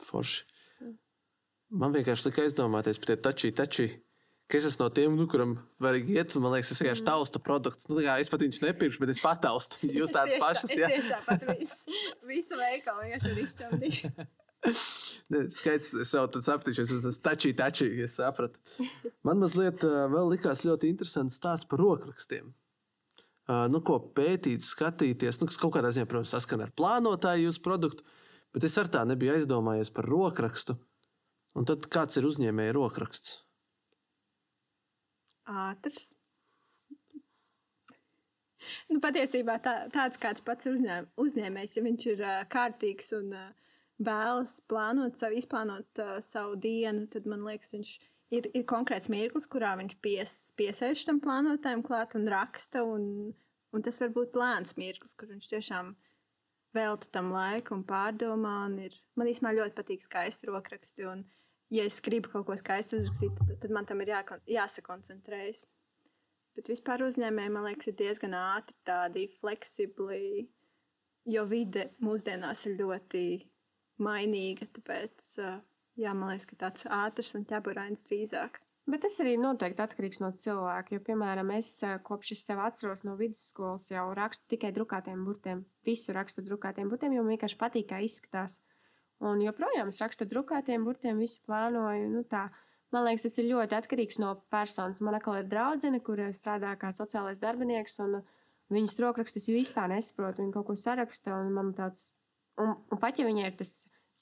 Forši. Man vienkārši lika aizdomāties par tie tačī, tačī. Es esmu no tiem, nu, kuram var iet, un man liekas, es vienkārši taustu produktus. Nu, kā es pat viņš nepirkšu, bet es pataustu. Jūs tādas pašas, tā, jā. tieši tāpat visu, visu veikalu vienkārši izčamdīt. Ne, Skaidrs, es jau tādu sapratu, es esmu tačī, tačī, es sapratu. Man mazliet uh, vēl likās ļoti interesants stāsts par rokrakstiem. Nu, ko pētīt, skatīties, nu, kas kaut kādā ziņā, protams, saskana ar plānotāju jūsu produktu, bet es ar tā nebiju aizdomājies par rokrakstu. Un tad kāds ir uzņēmēja rokraksts? ātrs. Nu, patiesībā tā, tāds kāds pats uzņēm, uzņēmējs, ja viņš ir uh, kārtīgs un uh, vēlas plānot savu, izplānot uh, savu dienu, tad man liekas, viņš ir, ir konkrēts mirklis, kurā viņš pies, piesēž tam plānotājiem klāt un raksta. Un, un tas var būt lēns mirklis, kur viņš tiešām velta tam laiku un pārdomā. Un ir, man īstenībā ļoti patīk skaisti rokraksti. Un, ja es gribu kaut ko skaistu uzrakstīt, tad, tad man tam ir jākon, jāsakoncentrējas. Bet vispār uzņēmējiem, man liekas, ir diezgan ātri tādi fleksibli, jo vide mūsdienās ir ļoti mainīga. Tāpēc, uh, jā, man liekas, ka tāds ātrs un ķēpurains drīzāk. Bet tas arī noteikti atkarīgs no cilvēka. Jo, piemēram, es eh, kopš es sev atceros no vidusskolas jau rakstu tikai drukātiem burtiem. Visu rakstu drukātiem burtiem, jo man vienkārši patīk, kā izskatās. Un joprojām es rakstu drukātiem burtiem, visu plānoju. Nu, tā. Man liekas, tas ir ļoti atkarīgs no personas. Man ir draudzene, kur strādā kā sociālais darbinieks, un viņas rokrakstus vispār nesaprotu. Viņa kaut ko saraksta, un man tāds, un, un pat ja viņai ir tas,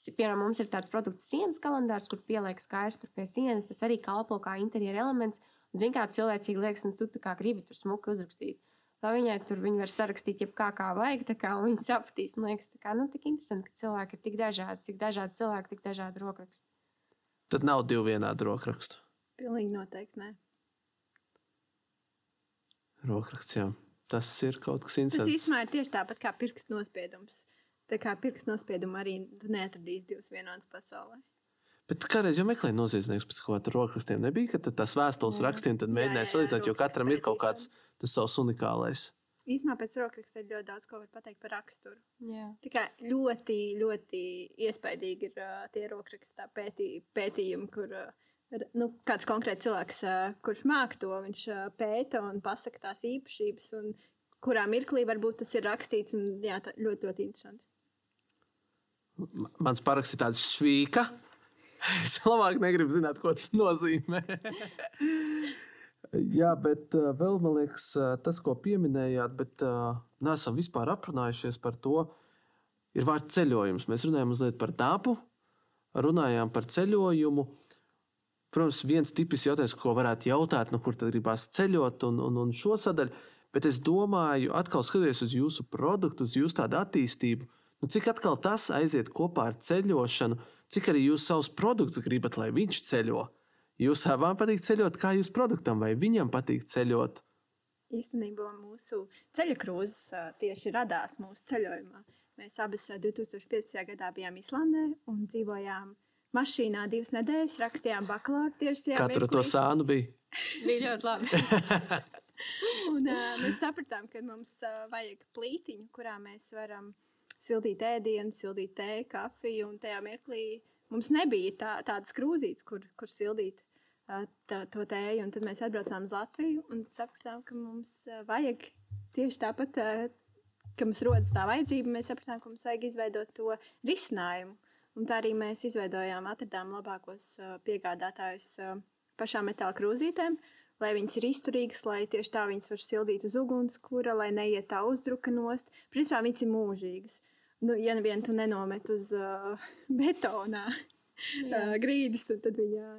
piemēram, mums ir tāds produkts sienas kalendārs, kur pieliek skaisti pie sienas, tas arī kalpo kā interjera elements. Un, zin, kā cilvēcīgi liekas, nu, tu tā kā gribi tur smuki uzrakstīt. Tā viņai tur viņa var sarakstīt, jebkā kā vajag, tā kā viņa sapratīs. Man liekas, tā kā, nu, tik interesanti, ka cilvēki ir tik dažādi, cik dažādi cilvēki, tik dažādi rokraksti. Tad nav divu vienādu rokrakstu. Pilnīgi noteikti nē. Rokraksts, jā. Tas ir kaut kas Tas interesants. īstenībā ir tieši tāpat kā pirksts nospiedums. Tā kā pirksts nospiedumu arī tu neatradīsi divas vienādas pasaulē. Bet kādreiz jau meklēja noziedznieks pēc kaut kādiem rakstiem. Nebija, ka tad tās vēstules rakstiem mēģināja salīdzināt, jo katram ir kaut kāds tas savs unikālais. Īsumā pēc rokraksta ir ļoti daudz ko var pateikt par raksturu. Jā. Tikai ļoti, ļoti iespaidīgi ir uh, tie rokrakstā pētī, pētījumi, kur uh, nu, kāds konkrēts cilvēks, uh, kurš māk to, viņš uh, pēta un pasaka tās īpašības, un kurā mirklī varbūt tas ir rakstīts. Un, jā, tā, ļoti, ļoti interesanti. Mans paraksts ir tāds švīka. Es labāk negribu zināt, ko tas nozīmē. Jā, bet uh, vēl man liekas, uh, tas, ko pieminējāt, bet uh, neesam vispār aprunājušies par to, ir vārds ceļojums. Mēs runājam mazliet par dabu, runājām par ceļojumu. Protams, viens tipisks jautājums, ko varētu jautāt, nu, kur tad gribās ceļot, un, un, un šo sadaļu. Bet es domāju, atkal skatoties uz jūsu produktu, uz jūsu tādu attīstību, nu, cik atkal tas aiziet kopā ar ceļošanu, cik arī jūs savus produktus gribat, lai viņš ceļo. Jūs abām patīk ceļot, kā jūs produktam, vai viņam patīk ceļot. Īstenībā mūsu ceļu krūzes tieši radās mūsu ceļojumā. Mēs abas ā, 2015. gadā bijām Islandē un dzīvojām mašīnā divas nedēļas, rakstījām bakalauru tieši tajā Katru to mirklī. sānu bija. Bija ļoti labi. Un, uh, mēs sapratām, ka mums uh, vajag plītiņu, kurā mēs varam sildīt ēdienu, sildīt tēju, kafiju. Un tajā mirklī mums nebija tā, tādas krūzītes, kur, kur sildīt uh, tā, to tēju. Un tad mēs atbraucām uz Latviju un sapratām, ka mums uh, vajag tieši tāpat uh, ka mums rodas tā vajadzība, mēs sapratām, ka mums vajag izveidot to risinājumu. Un tā arī mēs izveidojām, atradām labākos uh, piegādātājus uh, pašām metāla krūzītēm, lai viņas ir izturīgas, lai tieši tā viņas var sildīt uz ugunskura, lai neiet tā uzdruka nost. Principā viņas ir mūžīgas. Nu, ja vien tu nenomet uz uh, betonā uh, grīdas, tad viņa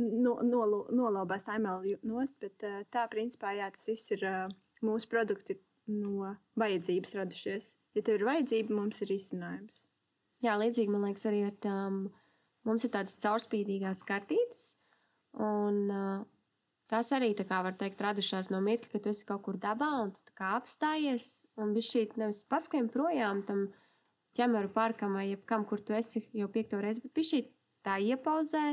no, nolo, nolobās tā emeli nost. Bet uh, tā principā jā, tas viss ir uh, mūsu produkti no vajadzības radušies. Ja tev ir vajadzība, mums ir izcinājums. Jā, līdzīgi man liekas, arī ar tām mums ir tādas caurspīdīgās kartītes. Un uh, tas arī, kā var teikt, radušās no mirkļa, ka tu esi kaut kur dabā un tu kā apstājies un viņš šī nevis paskrien projām tam ķemeru parkam vai jebkam, kur tu esi jau piekto reizi, bet viņš tā iepauzē,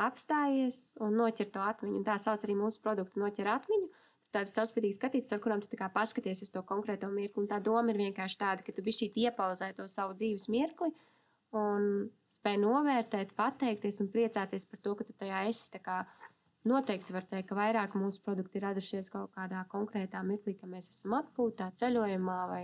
apstājies un noķer to atmiņu. Un tā sauc arī mūsu produktu noķer atmiņu tāds caurspīdīgs skatīts, ar kurām tu paskaties uz to konkrēto mirkli. Un tā doma ir vienkārši tāda, ka tu bišķīt iepauzē to savu dzīves mirkli un spēj novērtēt, pateikties un priecāties par to, ka tu tajā esi. Noteikti var teikt, ka vairāk mūsu produkti ir radušies kaut kādā konkrētā mirklī, ka mēs esam atpūtā, ceļojumā vai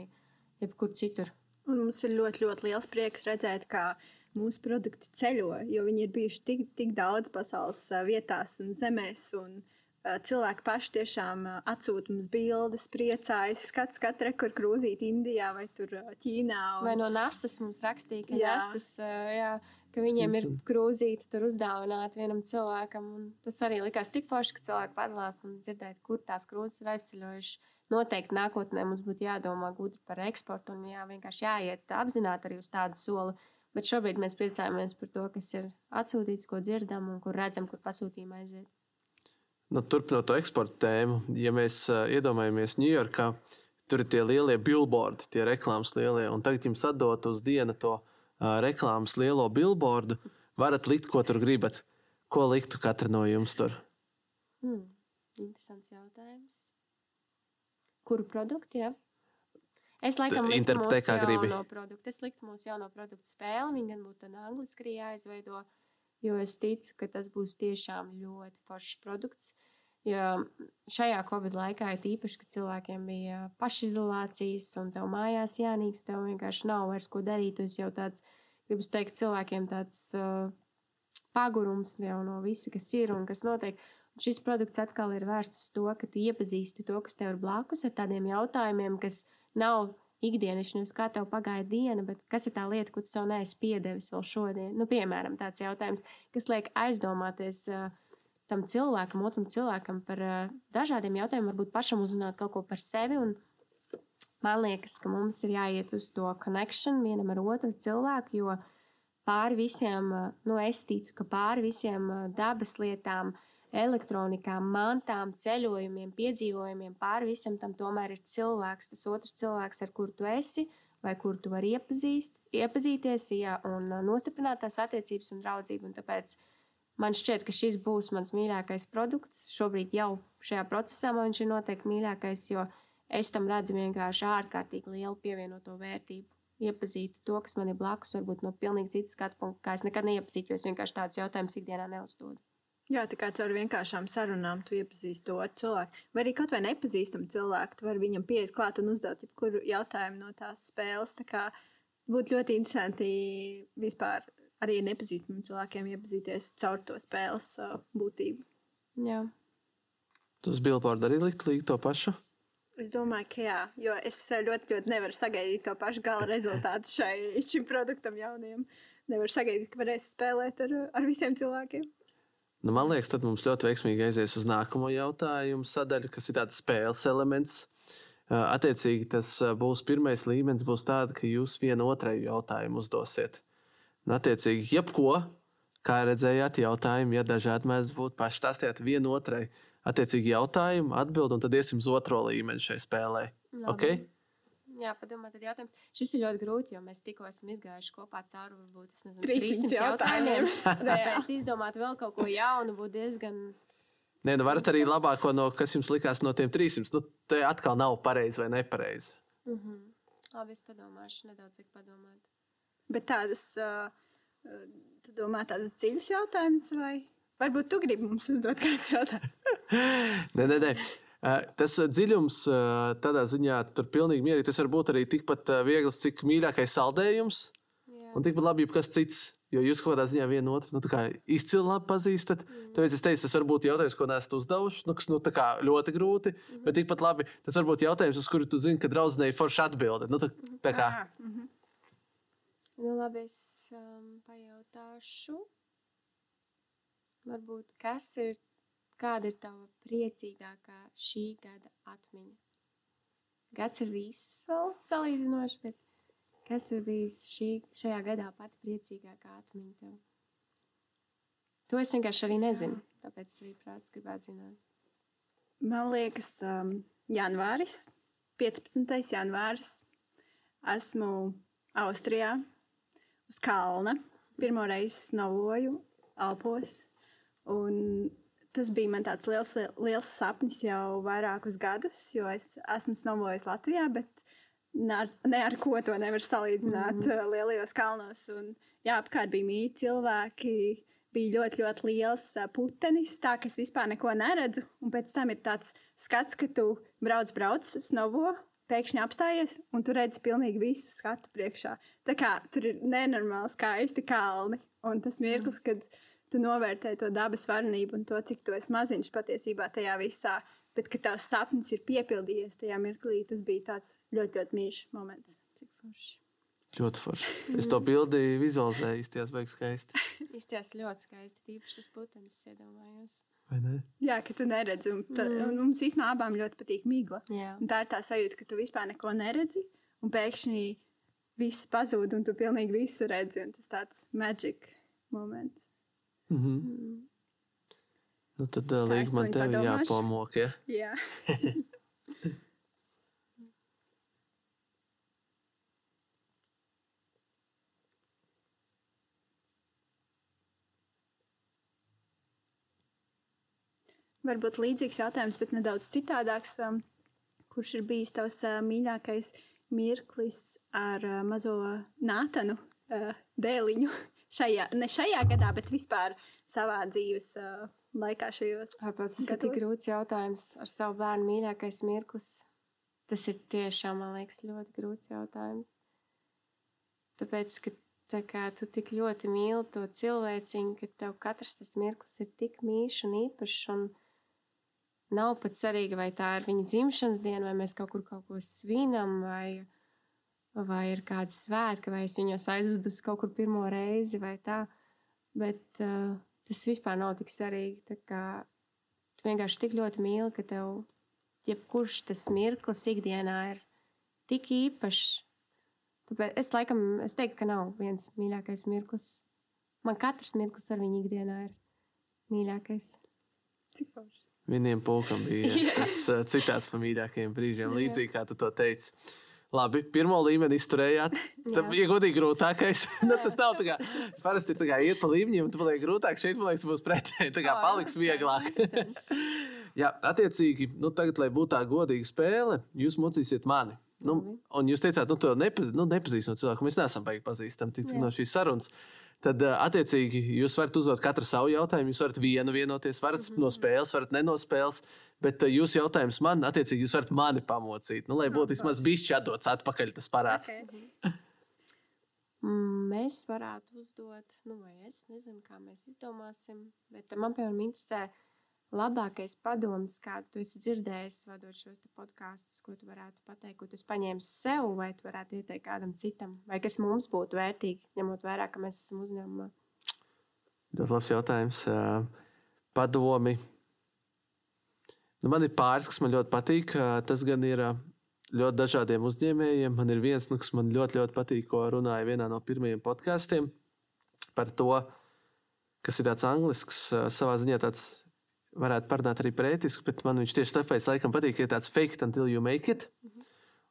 jebkur citur. Un mums ir ļoti, ļoti liels prieks redzēt, ka mūsu produkti ceļo, jo viņi ir bijuši tik, tik daudz pasaules vietās un zemēs. Un, cilvēki paši tiešām atsūta mums bildes, priecājas, skats katru kur krūzīt Indijā vai tur Ķīnā. Un... Vai no Nasas mums rakstīja, ka, jā. Ka viņiem ir krūzīti tur uzdāvināti vienam cilvēkam. Tas arī likās tik forši, ka cilvēki padalās un dzirdēt, kur tās krūzes ir aizceļojušas. Noteikti nākotnē mums būtu jādomā gudri par eksportu un jā, vienkārši jāiet apzināti arī uz tādu soli. Bet šobrīd mēs priecājamies par to, kas ir atsūtīts, ko dzirdam un kur redzam, kur pasūtījuma aiziet. Nu, turpinot to eksporta tēmu, ja mēs uh, iedomājamies Ņujorkā, tur ir tie lielie billboardi, tie reklāmas lielie, un tagad jums atdot uz dienu to reklāmas lielo billboardu, varat likt, ko tur gribat. Ko liktu katra no jums tur? Hmm, interesants jautājums. Kuru produktu? Ja? Es laikam liktu mūsu jauno produktu. Es liktu mūsu jauno produktu spēli. Viņa gan būtu angliski jāizveido. Uh, jo es ticu, ka tas būs tiešām ļoti foršs produkts. Jo šajā Covid laikā ir īpaši, ka cilvēkiem bija pašizolācijas, un tev mājās jānīks, tev vienkārši nav vairs ko darīt. Tas jau tāds, gribas teikt, cilvēkiem tāds uh, pagurums jau no visa, kas ir un kas notiek. Un šis produkts atkal ir vērsts uz to, ka tu iepazīsti to, kas tev ir blakus ar tādiem jautājumiem, kas nav ikdienišķi, nevis kā tev pagāja diena, bet kas ir tā lieta, ko tu sev neesi piedevis vēl šodien. Nu, piemēram, tāds jautājums, kas liek aizdomāties uh, tam cilvēkam, otram cilvēkam par uh, dažādiem jautājumiem, varbūt pašam uzzināt kaut ko par sevi. Un man liekas, ka mums ir jāiet uz to connection vienam ar otru cilvēku, jo pāri visiem, uh, nu, es ticu, ka pāri visiem uh, dabas lietām, uh, elektronikām, mantām, ceļojumiem, piedzīvojumiem, pāri visam tam tomēr ir cilvēks, tas otrs cilvēks, ar kuru tu esi, vai kuru tu vari iepazīst, iepazīties, jā, un uh, nostiprināt tās attiecības un draudzību. Un tāpēc man šķiet, ka šis būs mans mīļākais produkts. Šobrīd jau šajā procesā man viņš ir noteikti mīļākais, jo es tam redzu vienkārši ārkārtīgi lielu pievienoto vērtību. Iepazīt to, kas man ir blakus, varbūt no pilnīgi citas skatu punkta, kā es nekad neiepazīstu, jo es vienkārši tādus jautājumus ikdienā neuzdodu. Jā, tā kā caur vienkāršām sarunām tu iepazīsti to cilvēku. Vai arī kaut vai nepazīstam cilvēku, tu vari viņam pieiet klāt un uzdot jebkuru jautājumu no tās spēles. Tā kā būtu ļoti interesanti vispār arī nepazīstamiem cilvēkiem iepazīties caur to spēles būtību. Jā. Tas billboard arī likt līdzi to pašu? Es domāju, ka jā, jo es ļoti, ļoti nevaru sagaidīt to pašu gala rezultātu šai, šim produktam jauniem. Nevaru sagaidīt, ka varēs spēlēt ar, ar visiem cilvēkiem. Nu, man liekas, tad mums ļoti veiksmīgi aizies uz nākamo jautājumu sadaļu, kas ir tāds spēles elements. Attiecīgi, tas būs pirmais līmenis, būs tāds, ka jūs vienu otrai jautājumu uzdosiet. Un, attiecīgi, jebko, kā redzējāt, jautājumu, ja dažādi mēs būtu paši stāstījāt vienu otrai. Attiecīgi, jautājumu, atbildi, un tad iesim uz otro līmeni šai spēlē. Labi. Okay? Jā, padomā, tad jautājums. Šis ir ļoti grūti, jo mēs tikko esam izgājuši kopā cauri varbūt nezinu, 300 jautājumiem. Tāpēc izdomāt vēl kaut ko jaunu būtu diezgan. Nē, nu varat arī labāko, no, kas jums likās no tiem 300. Nu, te atkal nav pareizi vai nepareizi. Mm -hmm. Labi, es padomāšu, nedaudz cik padomāt. Bet tādas, uh, tu domā tādas dziļas jautājumas vai? Varbūt tu gribi mums uzdot kāds jautājums. nē, nē, nē. Tas dziļums tādā ziņā tur pilnīgi mierīgi. Tas var būt arī tikpat viegls, cik mīļākais saldējums. Jā. Un tikpat labi, kas cits. Jo jūs kaut kādā ziņā vienu otru nu, tā kā izcili labi pazīstat. Mm. Tāpēc es teicu, tas var būt jautājums, ko neesat uzdevuši. Nu, kas nu, tā kā ļoti grūti, Mhm. bet tikpat labi. Tas var būt jautājums, uz kuru tu zini, ka draudzenei forši atbildi. Nu, tā, tā kā. Ah, mhm. Nu, labi, es um, pajautāšu. Varbūt kas ir, kāda ir tava priecīgākā šī gada atmiņa? Gads ir īss vēl salīdzinoši, bet kas ir bijis šī, šajā gadā pati priecīgākā atmiņa tev? To es vienkārši arī nezinu, tāpēc es arī prāts gribētu zināt. Man liekas, um, janvāris, 15. janvāris. Esmu Austrijā, uz kalna. Pirmo reizi novoju Alpos. Tas bija man tāds liels, liels sapnis jau vairākus gadus, jo es esmu snovojis Latvijā, bet ne ar, ko to nevar salīdzināt mm -hmm. lielajos kalnos. Un, jā, apkārt bija mīļi cilvēki. Bija ļoti, ļoti liels ā, putenis, tā ka es vispār neko neredzu. Un pēc tam ir tāds skats, ka tu brauc, brauc, snovo, pēkšņi apstājies, un tu redzi pilnīgi visu skatu priekšā. Tā kā tur ir nenormāli skaisti kalni. Un tas mirklis, kad tu novērtē to dabas varenību un to, cik tu esi maziņš patiesībā tajā visā, bet ka tavs sapnis ir piepildījies tajā mirklī, tas bija tāds ļoti, ļoti mīļš moments. Cik forši. Ļoti forši. Es to bildi vizualizēju, izties beigas skaisti. Izties ļoti skaisti, tīpaši tas putenis, iedomājos. Vai ne? Jā, ka tu neredzi. Un, ta, Mm. un mums īstenībā abām ļoti patīk migla. Tā ir tā sajūta, ka tu vispār neko neredzi, un pēkšņi viss pazūd, un tu pilnīgi visu redzi. Un tas tāds magic moments. Mhm. Mm. Nu, tad uh, Kā liek es man tevi jāpamok. Ja? Jā, varbūt līdzīgs jautājums, bet nedaudz citādāks. Um, kurš ir bijis tavs uh, mīļākais mirklis ar uh, mazo nātanu uh, dēliņu? Šajā, ne šajā gadā, bet vispār savā dzīves uh, laikā šajos. Ārpēc tas ir tik gados? grūts jautājums ar savu bērnu mīļākais mirklis. Tas ir tiešām, man liekas, ļoti grūts jautājums. Tāpēc, ka tā kā, tu tik ļoti mīli to cilvēciņu, ka tev katrs tas mirklis ir tik mīļš un īpašs. Un nav pat svarīgi, vai tā ir viņa dzimšanas diena, vai mēs kaut kur kaut ko svinam, vai, vai ir kāda svētka, vai es viņos aizvedu uz kaut kur pirmo reizi, vai tā. Bet uh, tas vispār nav tik svarīgi. Tā kā tu vienkārši tik ļoti mīli, ka tev jebkurš tas mirklis ikdienā ir tik īpašs. Tāpēc es laikam es teiktu, ka nav viens mīļākais mirklis. Man katrs mirklis ar viņu ikdienā ir mīļākais. Cik forši. Vieniem pulkam bija Jā. tas uh, citāts par mīļākajiem brīžiem, līdzīgi kā tu to teici. Labi, pirmo līmeni izturējāt. Tā bija godīgi grūtākais. nu, tas nav tā kā parasti ir tā kā iet pa līmeņiem, un tu paliek grūtāk. Šeit, man liekas, būs pretēji. Tā kā O, paliks vieglāk. Jā, attiecīgi, nu, tagad, lai būtu tā godīga spēle, jūs mocīsiet mani. Nu, Labi. un jūs teicāt, nu, to nepa, nu, nepazīstam cilvēku. Mēs neesam beiguši pazīstami no šīs sarunas. Tad, uh, attiecīgi, jūs varat uzdot katru savu jautājumu. Jūs varat vienu vienoties, varat Mhm. mm -hmm. no spēles, varat ne no spēles. Bet uh, jūsu jautājums man, attiecīgi, jūs varat mani pamocīt. Nu, lai būtu vismaz bijis atdots atpakaļ tas parāds. Okay. Mm, Mēs varētu uzdot, nu, vai es nezinu, kā mēs izdomāsim. Bet man, piemēram, interesē labākais padoms, kādu tu esi dzirdējis, vadot šos podkāstus, ko tu varētu pateikt, ko tu esi paņēmis sev, vai tu varētu ieteikt kādam citam, vai kas mums būtu vērtīgi, ņemot vērā, ka mēs esam uzņēmumā. Ļoti labs jautājums. Padomi. Nu, man ir pāris, kas man ļoti patīk. Tas gan ir ļoti dažādiem uzņēmējiem. Man ir viens, nu, kas man ļoti, ļoti patīk, ko runāja vienā no pirmajiem podkāstiem par to, kas ir tāds anglisks, savā ziņā tāds. Varētu parunāt arī par ētisku, bet man viņš tieši tāpēc laikam patīk, ka ir tāds fake until you make it.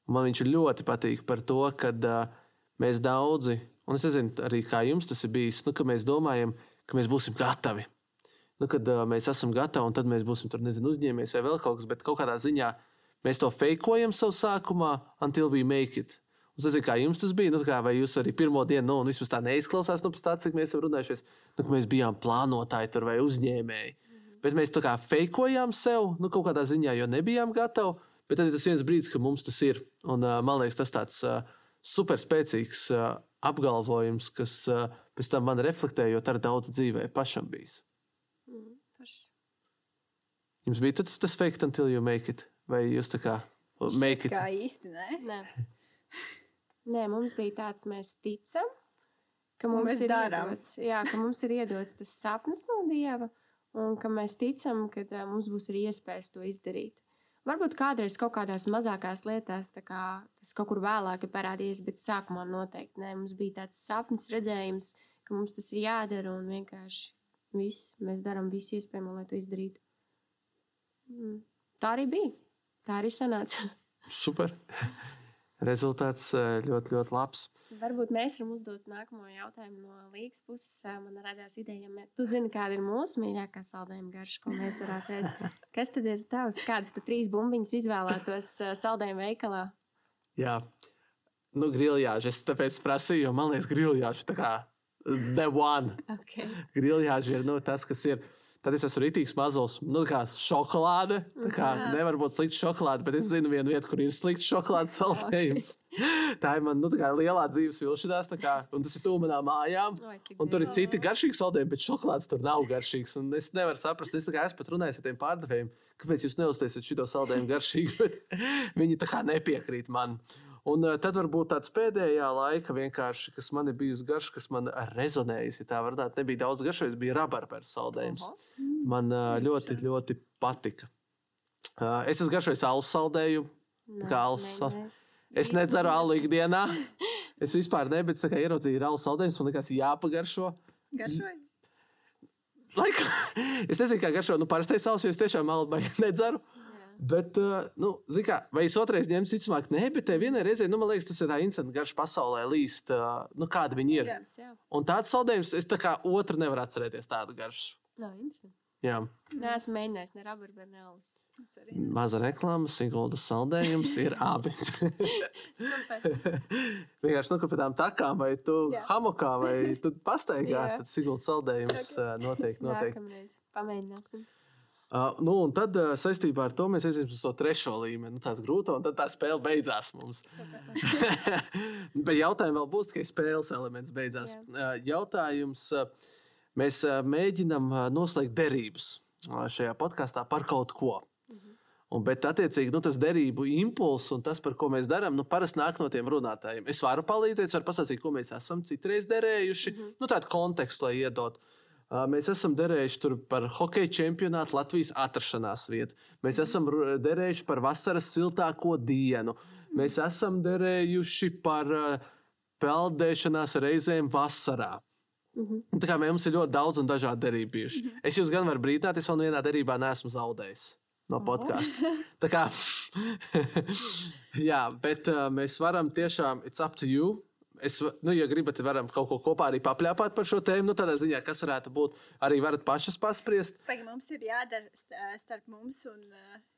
Un man viņš ļoti patīk par to, ka uh, mēs daudzi, un es nezinu, arī kā jums tas ir bijis, nu, ka mēs domājam, ka mēs būsim gatavi. Nu, kad uh, mēs esam gatavi, un tad mēs būsim tur, nezinu, uzņēmējs vai vēl kaut kas, bet kaut kādā ziņā mēs to fejkojam savu sākumā, until we make it. Es nezinu, kā jums tas bija, nu, kā, vai jūs arī pirmo dienu, nu, un vismaz tā neizklausās, nu, tā, cik mēs esam runājušies, nu, ka mēs bijām plānotāji tur vai uzņēmēji. Bet mēs tā kā fejkojām sev, nu, kaut kādā ziņā, jo nebijām gatavi. Bet tad ir tas viens brīdis, kad mums tas ir. Un, uh, man liekas, tas tāds uh, superspēcīgs uh, apgalvojums, kas uh, pēc tam man reflektē, jo tā ir daudz dzīvē pašam bijis. Mm, forši. Jums bija tas, tas fake until you make it, vai jūs tā kā make it? Kā īsti, ne? Nē. Nē, mums bija tāds, mēs ticam, ka mums mēs ir darām. iedots, jā, ka mums ir iedots tas sapnis no Dieva, un ka mēs ticam, ka uh, mums būs arī iespējas to izdarīt. Varbūt kādreiz kaut kādās mazākās lietās tā kā, tas kaut kur vēlāk ir parādījies, bet sākumā noteikti nē. Mums bija tāds sapnis, redzējums, ka mums tas ir jādara, un vienkārši viss, mēs darām visu iespējamo, lai to izdarītu. Mm. Tā arī bija. Tā arī sanāca. Super. Rezultāts ļoti, ļoti labs. Varbūt mēs varam uzdot nākamo jautājumu no Līgas puses. Man radās ideja, ja tu zini, kāda ir mūsu mīļākā saldējuma garša, ko mēs varētu ēst. Kas tad ir tavs? Kādas tu trīs bumbiņas izvēlētos saldējuma veikalā? Jā, nu, griljāži. Es tāpēc prasīju, jo man liekas, griljāži tā kā the one. Okay. Griljāži ir nu, tas, kas ir. Tad es esmu rītīgs mazs, nu, kā šokolāde. Tā kā Jā. nevar būt slikta šokolāde, bet es zinu vienu vietu, kur ir slikts šokolādes saldējums. Tā ir man nu, tā lielā dzīves vilšanās, kā, un tas ir tuvu manām mājām. Oi, tur ir citi garšīgi saldējumi, bet šokolādes tur nav garšīgs. Un es nevaru saprast, es, kā esmu pat runājis ar tiem pārdevējiem, kāpēc jūs neuztaisat šo saldējumu garšīgu. Bet viņi tā kā nepiekrīt man. Un uh, tad varbūt tāds pēdējā laika vienkārši, kas man ir bijusi garš, kas man rezonējusi. Tā varbūt nebija daudz garšīgas, bija rabarberu saldējums. Man uh, ļoti, ļoti patika. Uh, es esmu garšojis alus saldējumu. Kā alus. Es nedzeru alu ikdienā. Es vispār tā kā ieraudzīju alus saldējumus, man liekas, jāpagaršo. Garšoji? Laika. Es nezinu, kā garšo. Nu, parastais alus, jo es tiešām alu nedzeru. Jā. Bet, uh, nu, kā, vai es otrais ņemšu, ticamāk, nē, bet te vienai reizē, nu, man liekas, tas ir tā incidents garš pasaulē līst, uh, nu, kāda viņi ir. Jā. Jā. Un tāds saldējums, es tā kā otru nevaru atcerēties tādu garšu. Interesanti. Jā, Nē, esmu mēģinājis ne rabarberu, ne alus. Maza reklāma, Siguldas saldējums ir abi. Vienkārši nu, pēc tam takām, vai tu Jā. hamokā, vai tu pastaigā, tad Siguldas saldējums Ok. uh, noteikti. noteikti. Nākamreiz pamēģināsim. Uh, nu, un tad uh, saistībā ar to mēs aiziesim uz to trešo līmeni, nu, tāds grūto, un tad tā spēle beidzās mums. Bet jautājumi vēl būs, tikai spēles elements beidzās. Uh, Jautājums, uh, mēs uh, mēģinam uh, noslēgt derības uh, šajā podkāstā par kaut ko. Mhm. Un, bet, attiecīgi, nu, tas derību impulss un tas, par ko mēs darām, nu, parasti nāk no tiem runātājiem. Es varu palīdzēt, varu pastāstīt, ko mēs esam citreiz derējuši. Mhm. Nu, tādu kontekstu, lai iedot. Mēs esam derējuši par hokeja čempionātu Latvijas atrašanās vietu. Mēs esam ru- derējuši par vasaras siltāko dienu. Mēs esam derējuši par peldēšanās reizēm vasarā. Mhm. Un Tā kā mums ir ļoti daudz un dažādi derību bijuši. Es jūs gan varu brīdināt, es vēl vienā derībā neesmu zaudējis no podkāsta. Tā kā, jā, bet uh, mēs varam tiešām, it's up to you. Es, nu, ja gribat, varam kaut ko kopā arī papļāpāt par šo tēmu. Nu, tādā ziņā, kas varētu būt, arī varat pašas paspriest. Pagaid, mums ir jādara st- starp mums un.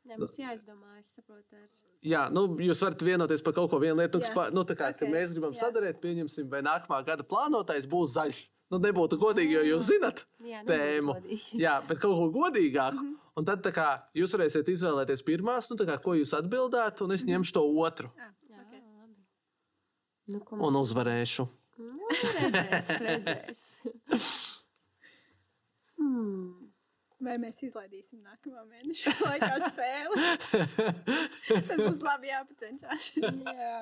Nē, mums jāizdomā, es saprotu. Ar... Jā, nu, jūs varat vienoties par kaut ko vienu lietu, kas Jā. pa, nu, tā kā, okay. Ok, mēs gribam jā. sadarīt, pieņemsim, vai nākamā gada plānotais būs zaļš. Nu, nebūtu godīgi, jo jūs zinat, Jā, Tēmu. Jā, bet kaut ko godīgāku. Mhm. Un tad tā kā, jūs varēsiet izvēlēties pirmās, nu, tā kā, ko jūs atbildētu, un es ņemšu to otru ah, Jā. Nu, ko un uzvarēšu. Nu, redzēs, redzēs. hmm. Vai mēs izlaidīsim nākamā mēneša laikā spēli? Tad mums labi jāpacenšas. Jā.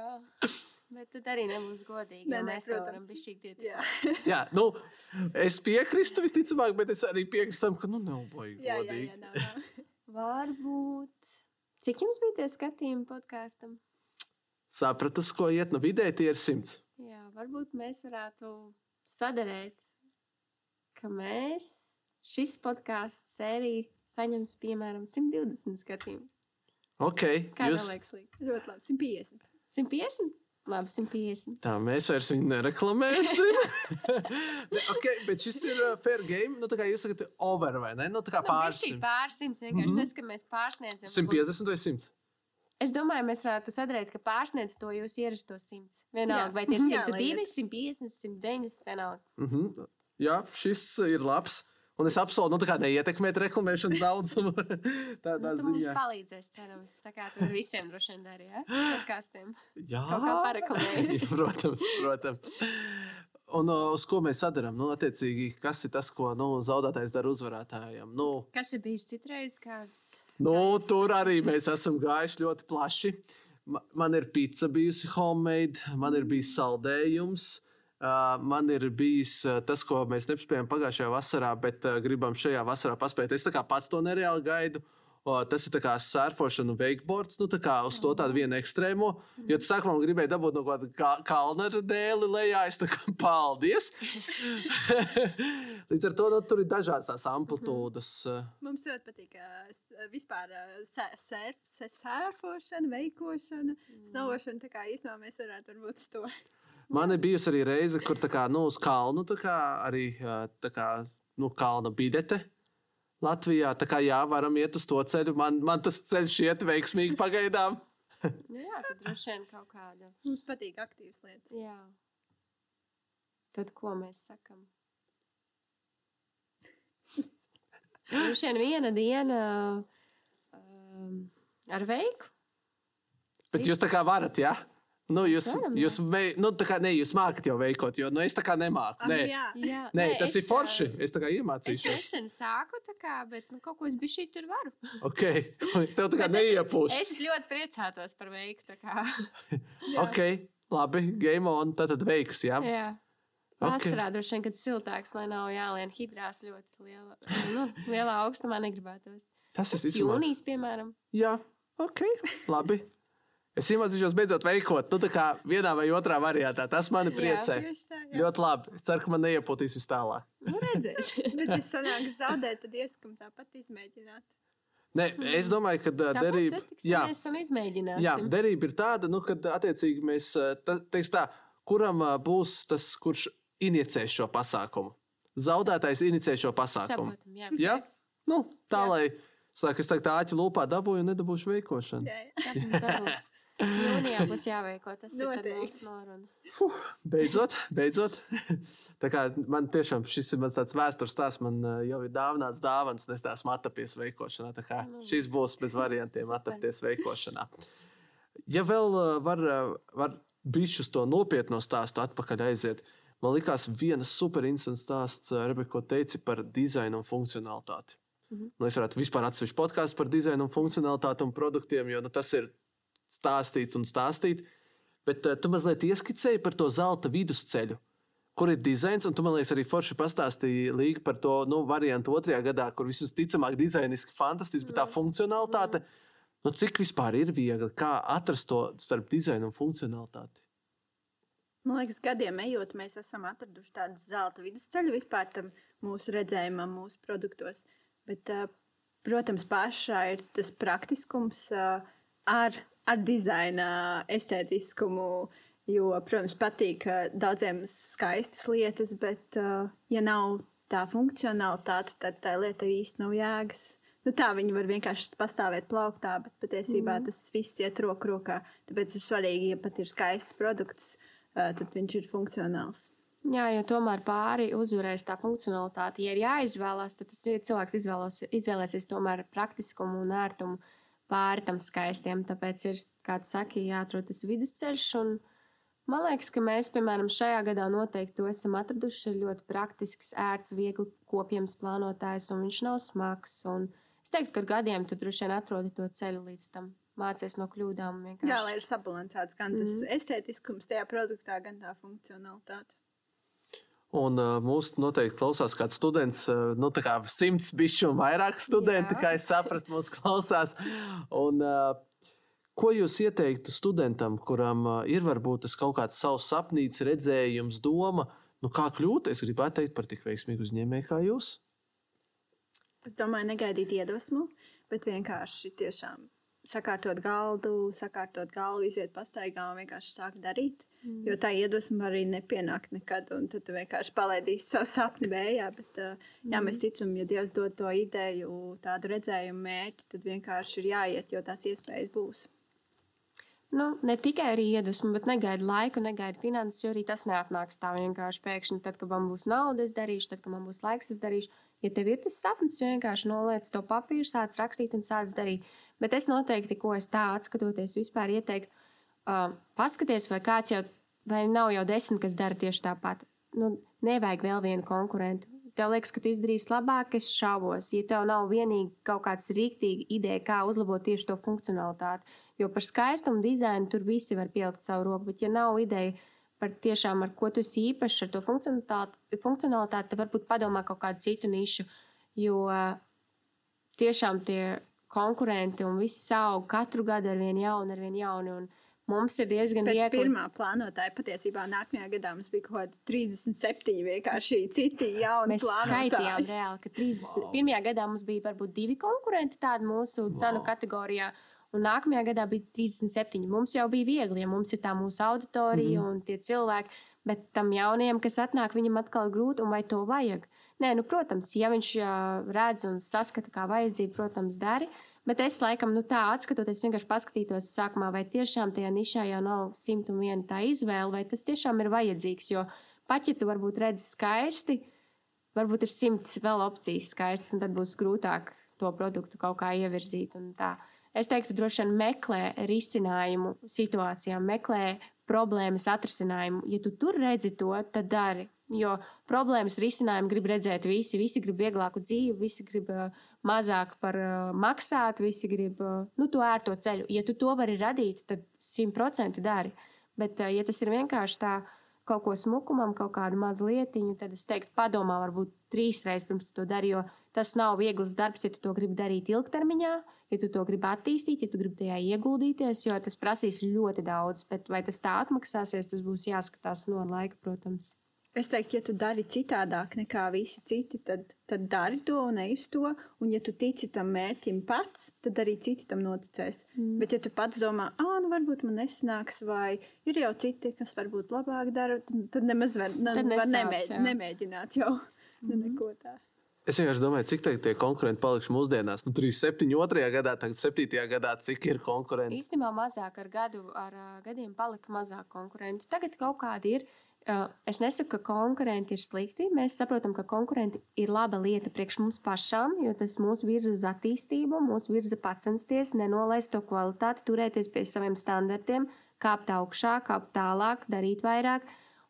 Bet tad arī nebūs godīgi. Nē, mēs to varam bišķīt Jā. Jā, nu, es piekrītu visticamāk, bet es arī piekrītu tam, ka, nu, nav baigi jā, jā, jā nav, nav. Varbūt. Cik jums bija tie skatījumi podkāstam? Sapratu, uz ko iet, nu, vidēji tie ir simts. Jā, varbūt mēs varētu sadarīt, ka mēs šis podkāsts sērija saņems piemēram 120 skatījumus. Ok, Kā jūs, liekas? Ļoti labi. 150. 150? Labi, 150. tā mēs vairs viņu nereklamēsim. okay, bet šis ir uh, fair game. Nu, tā kā jūs sakat, over vai ne? Nu, tā kā Nu, pāris. bišķīt Pārsimts vienkārši mm -hmm. tas, ka mēs pārsniedzam. 150 vai 100? Es domāju, mēs varētu sadarīt, ka pārsniedz to jūs ierasto simts. Vienalga, Jā. vai tie ir Jā, lai 102, iet. 150, 190, vienalga. Mhm. Jā, šis ir labs. Un es apsolu, nu, tā kā neietekmēt reklamēšanas daudzumu. Tādā Nu, tu mums ziņā. palīdzēs, cerams. Tā kā tur visiem droši vien darīja, ja? Podkāstiem. Jā, Kaut kā pareklamēji. protams, protams. Un uz ko mēs sadarām? Nu, attiecīgi, kas ir tas, ko nu, zaudētājs dara uzvarētājam? Nu, Kas ir bijis citreiz kāds? Nu, tur arī mēs esam gājuši ļoti plaši. Ma- Man ir pizza bijusi homemade, man ir bijis saldējums. Uh, man ir bijis uh, tas, ko mēs nespējām pagājušajā vasarā, bet uh, gribam šajā vasarā paspēt. Es tā kā pats to nereāli gaidu. O, tas ir tā kā surfošana, wakeboards, nu tā kā uz to tādu vienu ekstrēmo. Jo tas sākumā gribēja dabūt no kāda ka- kalna dēli lejā. Es tā kā paldies. Līdz ar to nu, tur ir dažādas tās amplitūdas. uh, Mums ļoti patīk ā, s- vispār sērf- sē- sērfošana, veikošana, snaušana. Tā kā īstenībā mēs varētu varbūt uz to. Man ir bijusi arī reize, kur tā kā, nu, uz kalnu tā kā, arī kā, nu, kalna bidete. Latvijā tā kā jā, varam iet uz to ceļu. Man, man tas ceļš iet veiksmīgi pagaidām. Nu, jā, tad droši vien kaut kāda. Mums patīk aktīvas lietas. Jā. Tad ko mēs sakam? Droši vien viena diena um, ar veiku. Bet jūs tā kā varat, jā? Nu, jūs, jūs, vei, nu, kā, ne, jūs mākat jau veikot, jo nu, es tā kā nemāku. Ah, Nē, nu jā. Jā, nē, tas es, ir forši. Es tā kā Es iemācīšos. nesen sāku, kā, bet nu, kaut ko es biju šī tur varu. Okay. Tev tā kā Bet es- neiepūš. Es ļoti priecātos par. Jā. Ok, labi, game on, tad, tad veiks, jā. Jā. Ok. Vasarā droši vien, kad siltāks, lai nav jālien hidrās ļoti liela, nu, lielā augstumā negribētos. Tas ir jūnijas, piemēram. Jā, ok, labi. Es iemācīšos beidzot veikot, nu, tā kā vienā vai otrā variantā. Tas mani Jā. priecē. Tieši tā, jā. Ļoti labi. Es ceru, ka man neiepūtīs vis tālāk. Nu, redzēs. Bet, ja sanāks zaudēt, tad ieskam tāpat izmēģināt. Nē, es domāju, ka ā, Tāpēc derība, jā, jā, derība ir tāda, nu, ka attiecīgi mēs, ā, ta, teiks tā, kuram būs tas, kurš inicēs šo pasākumu. Zaudētājs inicē šo pasākumu. Saprotam, jā. Jā, nu, tā Jā. lai, sāk, es tagad tā āķi lūpā dabūju un nedabūšu veikošanu. Jā, jā. Dabūs. Jūnijā būs jāveiko. Tas Noteikti. Fuh, beidzot, beidzot. Tā kā man tiešām šis ir mans tāds vēstures stāsts, man uh, jau ir dāvināts dāvāns, un es tās matapies veikošanā. Tā kā Nu, šis būs bez variantiem matapies veikošanā. Ja vēl uh, var, uh, var bišķi uz to nopietno stāstu atpakaļ aiziet, man likās viena super interesants stāsts, Rebeka, ko teici par dizainu un funkcionalitāti. Mhm. Nu, es varētu vispār atsevišķu podkāstu par dizainu un funkcionalitāti un produktiem, jo nu, tas ir stāstīts un stāstīts. Bet uh, tu mazliet ieskicēji par to zelta vidusceļu, kur ir dizains, un tu man liekas, arī forši pastāstīji Līga par to nu, variantu otrajā gadā, kur viss ticamāk dizainiski, fantastiski, bet tā Mhm. funkcionalitāte. Nu, cik vispār ir viegli, kā atrast to starp dizainu un funkcionalitāti? Man liekas, gadiem ejot, mēs esam atraduši tādu zelta vidusceļu vispār tam mūsu redzējumam, mūsu produktos. Bet, ā, protams, pašā ir tas praktiskums ā, ar, ar dizaina estētiskumu. Jo, protams, patīk daudziem skaistas lietas, bet, ā, ja nav tā funkcionalitāte, tad tā lieta īsti nav jēgas. Nu, tā viņi var vienkārši pastāvēt plauktā, bet patiesībā mm. tas viss iet roku rokā. Tāpēc ir svarīgi, ja pat ir skaists produkts, ā, tad viņš ir funkcionāls. Jā, jo tomēr pāri uzvarēs tā funkcionalitāte. Ja ir jāizvēlās, tad tas cilvēks izvēlos, izvēlēsies tomēr praktiskumu un ērtumu pāri tam skaistiem. Tāpēc ir, kā tu saki, jāatrod tas vidusceļš. Un man liekas, ka mēs, piemēram, šajā gadā noteikti to esam atraduši. Ir ļoti praktisks, ērts, viegli kopjams plānotājs, un viņš nav smags. Un es teiktu, ka gadiem tu droši vien atrodi to ceļu līdz tam. Mācies no kļūdām. vienkārši. Jā, lai ir sabalansēts gan tas mm. estētiskums tajā produktā, gan tā funkcionalitāte. Un uh, mūsu noteikti klausās kāds students, uh, nu, tā kā simts bišķi un vairāk studenti, Jā. kā es sapratu, mūsu klausās. Un, uh, ko jūs ieteiktu studentam, kuram uh, ir varbūt tas kaut kāds savs sapnīts, redzējums, doma, nu, kā kļūt, es gribētu teikt, par tik veiksmīgu uzņēmēju kā jūs? Es domāju, negaidīt iedvesmu, bet vienkārši tiešām sakārtot galdu, sakārtot galvu, iziet pastaigā un vienkārši sākt darīt. Mm. Jo tā iedvesma arī nepienāk nekad, un tad tu vienkārši palaidīsi savu sapni vējā. Bet, uh, jā, mēs ticam, ja Dievs dod to ideju, tādu redzējumu mērķi, tad vienkārši ir jāiet, jo tās iespējas būs. Nu, ne tikai arī iedvesmu, bet negaida laiku, negaida finanses, jo arī tas neatnāks tā vienkārši pēkšņi. Tad, kad man būs nauda, es darīšu, tad, kad man būs laiks, es darīšu. Ja tev ir tas sapnis, vienkārši noliec to papīru, sāc rakstīt un sāc darīt. Bet es noteikti, ko es tā atskatoties, vispār ieteiktu, uh, paskaties, vai kāds jau, vai nav jau desmit, kas dara tieši tāpat. Nu, nevajag vēl vienu konkurentu. Tev liekas, ka tu izdarīsi labāk, es šaubos. Ja tev nav vienīgi kaut kāds rīktīgi ideja, kā uzlabot tieši to funkcionalitāti, Jo par skaistumu dizainu tur visi var pielikt savu roku, bet ja nav ideja par tiešām, ar ko tu esi īpašs, ar to funkcionalitāti, funkcionalitāti tad varbūt padomā kaut kādu citu nišu. Jo tiešām tie konkurenti un viss aug katru gadu ar vien jaunu, ar vien jaunu. Un mums ir diezgan Pēc viegli. pirmā plānotāja patiesībā nākamajā gadā mums bija kaut kādi 37 vienkārši citi jauni Mēs skaitījām plānotāji. reāli, ka 30. Wow. pirmajā gadā mums bija varbūt divi konkurenti tādi mūsu cenu Wow. Un nākamajā gadā bija 37. Mums jau bija viegli, ja mums ir tā mūsu auditorija mm -hmm. un tie cilvēki. Bet tam jaunajam, kas atnāk, viņam atkal ir grūti, un vai to vajag? Nē, nu, protams, ja viņš redz un saskata kā vajadzību, protams, dari. Bet es laikam, nu tā atskatoties, vienkārši paskatītos sākumā, vai tiešām tajā nišā jau nav 101 tā izvēle, vai tas tiešām ir vajadzīgs. Jo pat ja tu varbūt redzi skaisti, varbūt ir simts vēl opcijas skaistas, un tad būs grūtāk to produktu kaut kā ievirzīt. un tā. Es teiktu, droši vien meklē risinājumu situācijām, meklē problēmas atrisinājumu. Ja tu tur redzi to, tad dari. Jo problēmas risinājumu grib redzēt visi. Visi grib vieglāku dzīvi, visi grib mazāk par maksāt, visi grib nu, to ērto ceļu. Ja tu to vari radīt, tad simtprocentīgi dari. Bet, ja tas ir vienkārši tā kaut ko smukumam, kaut kādu mazu lietiņu, tad es teiktu, padomā, varbūt trīs reizes pirms tu to dari. Jo tas nav viegls darbs, ja tu to gribi darīt ilgtermiņā, ja tu to gribi attīstīt, ja tu gribi tajā ieguldīties, jo tas prasīs ļoti daudz. Bet vai tas tā atmaksāsies, tas būs jāskatās no laika, protams. Es teiktu, ja tu dari citādāk nekā visi citi, tad, tad dari to un uz to. Un, ja tu tici tam mērķim pats, tad arī citi tam noticēs. Mm. Bet, ja tu pats domā, ah, nu varbūt man nesanāks, vai ir jau citi, kas varbūt labāk dara, tad, tad nemaz var, Tad var nesāc, nemēģināt, jā. nemēģināt jau mm neko tādu. Es vienkārši domāju, cik tagad tie konkurenti paliks mūsdienās. Nu, 37, 2 gadā, tagad 7 gadā, cik ir konkurenti. Īstenībā mazāk ar gadu, ar uh, gadiem palika mazāk konkurentu. Tagad kaut kādi ir. Uh, es nesaku, ka konkurenti ir slikti. Mēs saprotam, ka konkurenti ir laba lieta priekš mums pašām, jo tas mūs virza uz attīstību, mūs virza pacensties, nenolaist to kvalitāti, turēties pie saviem standartiem, kāpt augšā, kāpt tālāk, darīt vairāk.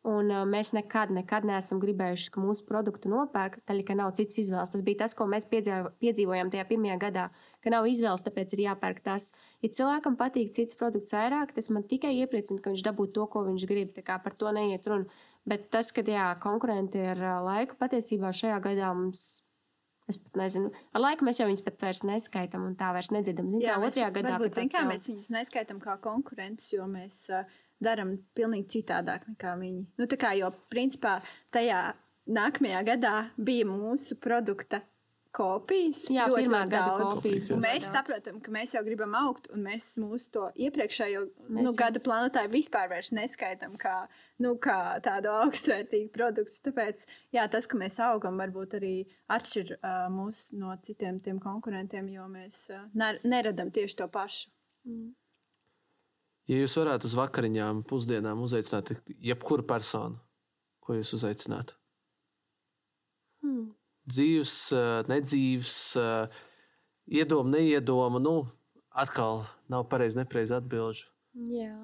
Un mēs nekad, nekad neesam gribējuši, ka mūsu produktu nopērk, taļ, ka nav cits izvēles. Tas bija tas, ko mēs piedzīvo- piedzīvojām tajā pirmajā gadā, ka nav izvēles, tāpēc ir jāpērk tas. Ja cilvēkam patīk cits produkts vairāk, tas man tikai iepriecina, ka viņš dabū to, ko viņš grib. Tā kā par to neiet runa. Bet tas, ka jā, konkurenti ar laiku patiesībā šajā gadā mums. Es pat nezinu, ar laiku mēs jau viņus pat vairs neskaitām, un tā vairs nedzirdam. Zin, Jā, kā mēs, otrajā gadā, varbūt, zin, kā, mēs viņus neskaitām kā konkurentus, jo mēs uh, darām pilnīgi citādāk nekā viņi. Nu, tā kā, jo principā tajā nākamajā gadā bija mūsu produkta kopijas. Jā, ļoti, pirmā ļoti gada daudz. kopijas. Un mēs daudz. saprotam, ka mēs jau gribam augt, un mēs mūsu to iepriekšējo Mēs nu, jau- gada plānotāju vispār neskaitām kā, nu, kā tādu augstsvērtīgu produktu. Tāpēc jā, tas, ka mēs augam, varbūt arī atšķir uh, mūs no citiem tiem konkurentiem, jo mēs uh, ner neradam tieši to pašu. Mm. Ja jūs varētu uz vakariņām, pusdienām uzaicināt jebkuru personu, ko jūs uzaicinātu? Hmm. Dzīves, eh, nedzīves, eh, iedomu, neiedomu. Nu, atkal nav pareizi, nepareizi atbildžu. Jā.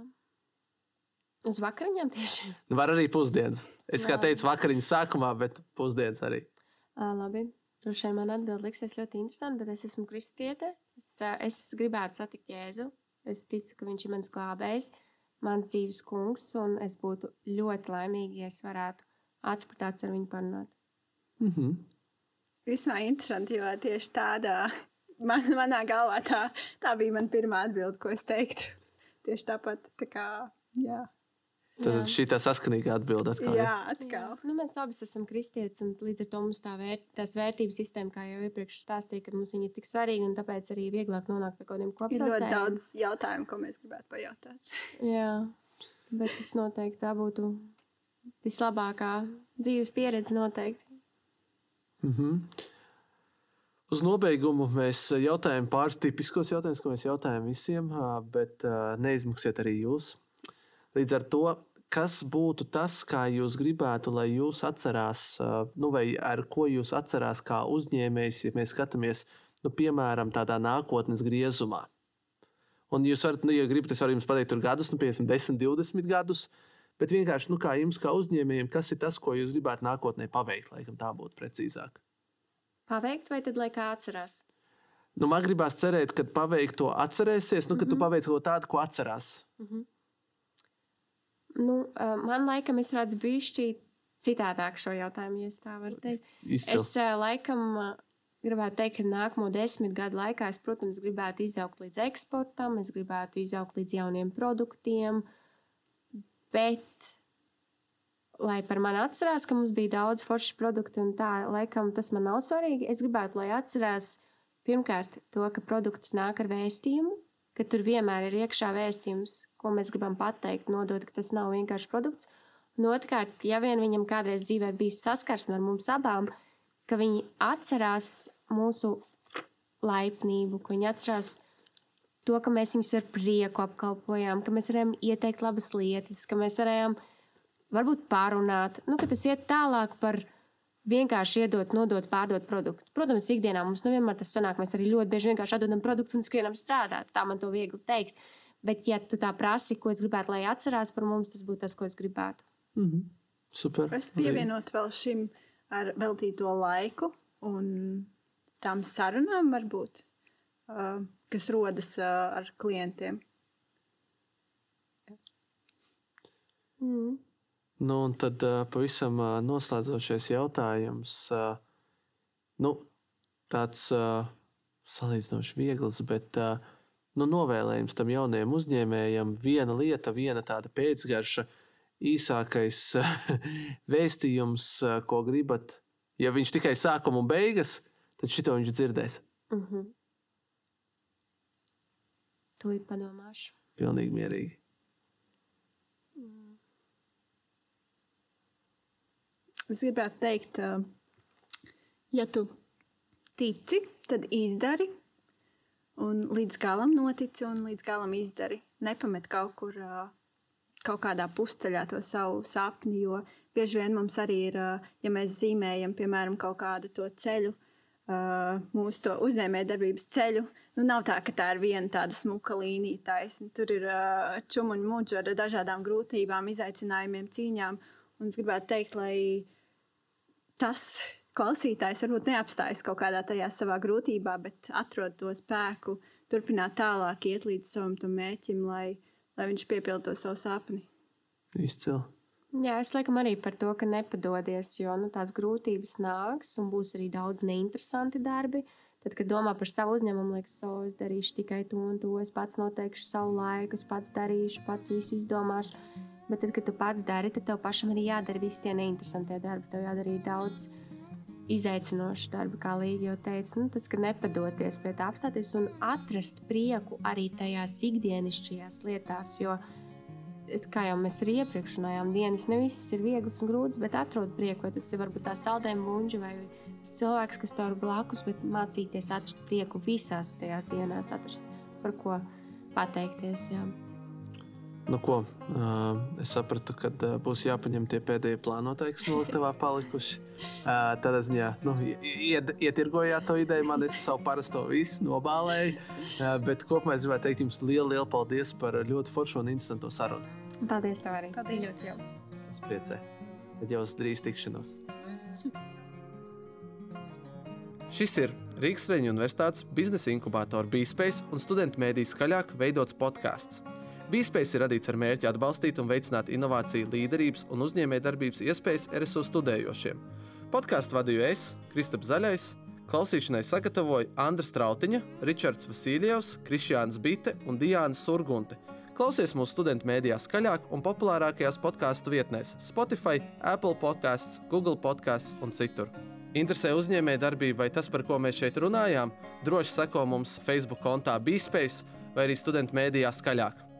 Uz vakariņām tieši. Var arī pusdienas. Es kā Jā. teicu, vakariņas sākumā, bet pusdienas arī. Labi. Droši vien man atbild liksies ļoti interesanti, bet es esmu kristiete. Es, uh, es gribētu satikt Jēzu. Es ticu, ka viņš ir mans glābējs, mans dzīves kungs, un es būtu ļoti laimīga, ja es varētu atspērtāts ar viņu parunāt. Mm -hmm. Vismaz interesanti, jo tieši tādā man, manā galvā tā, tā bija mana pirmā atbilde, ko es teiktu. Tieši tāpat, tā kā, jā, Tad šī tā saskanīga atbilde atkal. jā atkal. Nu, mēs abi esam kristieši, un līdz ar to mums tā vērt, tās vērtības sistēma, kā jau iepriekš stāstīja, ka mums viņa ir tik svarīga, un tāpēc arī vieglāk nonākt pie kaut kādiem Ir ļoti kopsavilkumiem. daudz jautājumu, ko mēs gribētu pajautāt. Jā, bet tas noteikti tā būtu vislabākā dzīves pieredze. Noteikti. Mm -hmm. Uz nobeigumu mēs jautājam pāris tipiskos jautājumus, ko mēs jautājam visiem, bet neizmaksiet arī jūs. Līdz ar to, kas būtu tas, kā jūs gribētu, lai jūs atcerās, nu, vai ar ko jūs atcerās kā uzņēmējs, ja mēs skatāmies, nu, piemēram, tādā nākotnes griezumā. Un jūs varat, nu, ja gribat, es varu jums pateikt, tur gadus, nu, piemēram, 10, 20 gadus, bet vienkārši, nu, kā jums, kā uzņēmējiem, kas ir tas, ko jūs gribētu nākotnē paveikt, laikam tā būtu precīzāk paveikt, vai tad lai kā atcerās? Nu, man gribās cerēt, ka paveikt to atcerēsies, nu, ka mm -hmm. tu mhm. paveiktu ko tādu, ko atcerās. Mm -hmm. Nu, man laikam es redzu bišķi citādāk šo jautājumu, ja tā var teikt. Izcil. Es laikam gribētu teikt, ka nākamo desmit gadu laikā es, protams, gribētu izaugt līdz eksportam, es gribētu izaugt līdz jauniem produktiem, bet lai par mani atcerās, ka mums bija daudz foršu produktu un tā, laikam tas man nav svarīgi. Es gribētu, lai atcerās pirmkārt to, ka produkts nāk ar vēstījumu, ka tur vienmēr ir iekšā vēstījums, ko mēs gribam pateikt, nodot, ka tas nav vienkārši produkts. Un otrkārt, ja vien viņam kādreiz dzīvē bijis saskarsme ar mums abām, ka viņi atcerās mūsu laipnību, ka viņi atcerās to, ka mēs viņus ar prieku apkalpojām, ka mēs varējām ieteikt labas lietas, ka mēs varējām varbūt pārunāt, nu, ka tas iet tālāk par vienkārši iedot, nodot, pārdot produktu. Protams, ikdienā mums nevienmēr tas sanāk. Mēs arī ļoti bieži vienkārši atdodam produktu un skrienam strādāt. Tā man to viegli teikt. Bet, ja tu tā prasi, ko es gribētu, lai atcerās par mums, tas būtu tas, ko es gribētu. Mm -hmm. Super. Es pievienotu vēl šim ar veltīto laiku un tām sarunām, varbūt, uh, kas rodas uh, ar klientiem. Mm. Nu, un tad uh, pavisam uh, noslēdzošais jautājums. Uh, nu, tāds uh, salīdzinoši viegls, bet uh, nu, novēlējums tam jaunajam uzņēmējam viena lieta, viena tāda pēcgarša, īsākais vēstījums, ko gribat. Ja viņš tikai sākuma un beigas, tad šito viņš dzirdēs. Mm -hmm. To ir padomāšu. Pilnīgi mierīgi. Es gribētu teikt, ja tu tici, tad izdari, un līdz galam notici, un līdz galam izdari. Nepamet kaut kur, kaut kādā pusceļā to savu sapni, jo bieži vien mums arī ir, ja mēs zīmējam, piemēram, kaut kādu to ceļu, mūsu to uzņēmējdarbības ceļu, nu nav tā, ka tā ir viena tāda smuka līnija taisna. Tur ir čumuņu muģa ar dažādām grūtībām, izaicinājumiem, cīņām, un es gribētu teikt, lai tas klausītājs varbūt neapstājas kaut kādā tajā savā grūtībā, bet atrod to spēku, turpināt tālāk, iet līdz savam mērķim, lai, lai viņš piepildītu savu sapni. Izcili. Jā, es laikam arī par to, ka nepadodies, jo nu, tās grūtības nāks un būs arī daudz neinteresanti darbi. Tad, kad domā par savu uzņēmumu, liekas, so, es darīšu tikai to un to, es pats noteikšu savu laiku, es pats darīšu, pats visu izdomāšu. Bet tad, kad tu pats dari, tad tev pašam arī jādara visi tie neinteresantie darbi. Tev jādara arī daudz izaicinošu darbu, kā Līga jau teica. Nu, tas, ka nepadoties pie tā, apstāties un atrast prieku arī tajās ikdienišķajās lietās. Jo, kā jau mēs arī iepriekš runājām, dienas ne visas ir vieglas un grūtas, bet atrod prieku. Tas ir varbūt tā saldējuma buļģa vai cilvēks, kas tev ir blakus, bet mācīties atrast prieku visās tajās dienās, atrast par ko pateikties. Jā. Nu, ko, uh, es sapratu, ka uh, būs jāpaņem tie pēdējie plānotāji, kas noliktavā palikuši. Uh, tādā ziņā, nu, ied, ietirgojāt to ideju, man es savu parasto visu nobālēju. Uh, bet kopumā es gribētu teikt jums lielu, lielu paldies par ļoti foršu un interesantu sarunu. Paldies, tev arī. Paldies ļoti jau. Es priecē. Tad jau uz drīz tikšanos. Šis ir Rīgas Reņģa Universitātes biznesa inkubātora Bīspējas un studentu mēdīs skaļāk veidots podkāsts. Bīspējas ir radīts ar mērķi atbalstīt un veicināt inovāciju, līderības un uzņēmējdarbības iespējas RSU studējošiem. Podkāstu vadīju es, Kristaps Zaļais, klausīšanai sagatavoju Andris Strautiņa, Ričards Vasiljevs, Krišjāns Bite un Diāna Surgunte. Klausies mūsu studentu mēdījā skaļāk un populārākajās podkāstu vietnēs - Spotify, Apple podkāsts, Google podkāsts un citur. Interesē uzņēmējdarbība vai tas, par ko mēs šeit runājām? Droši seko mums Facebook kontā Bīspējas vai arī studentu mēdījā skaļāk.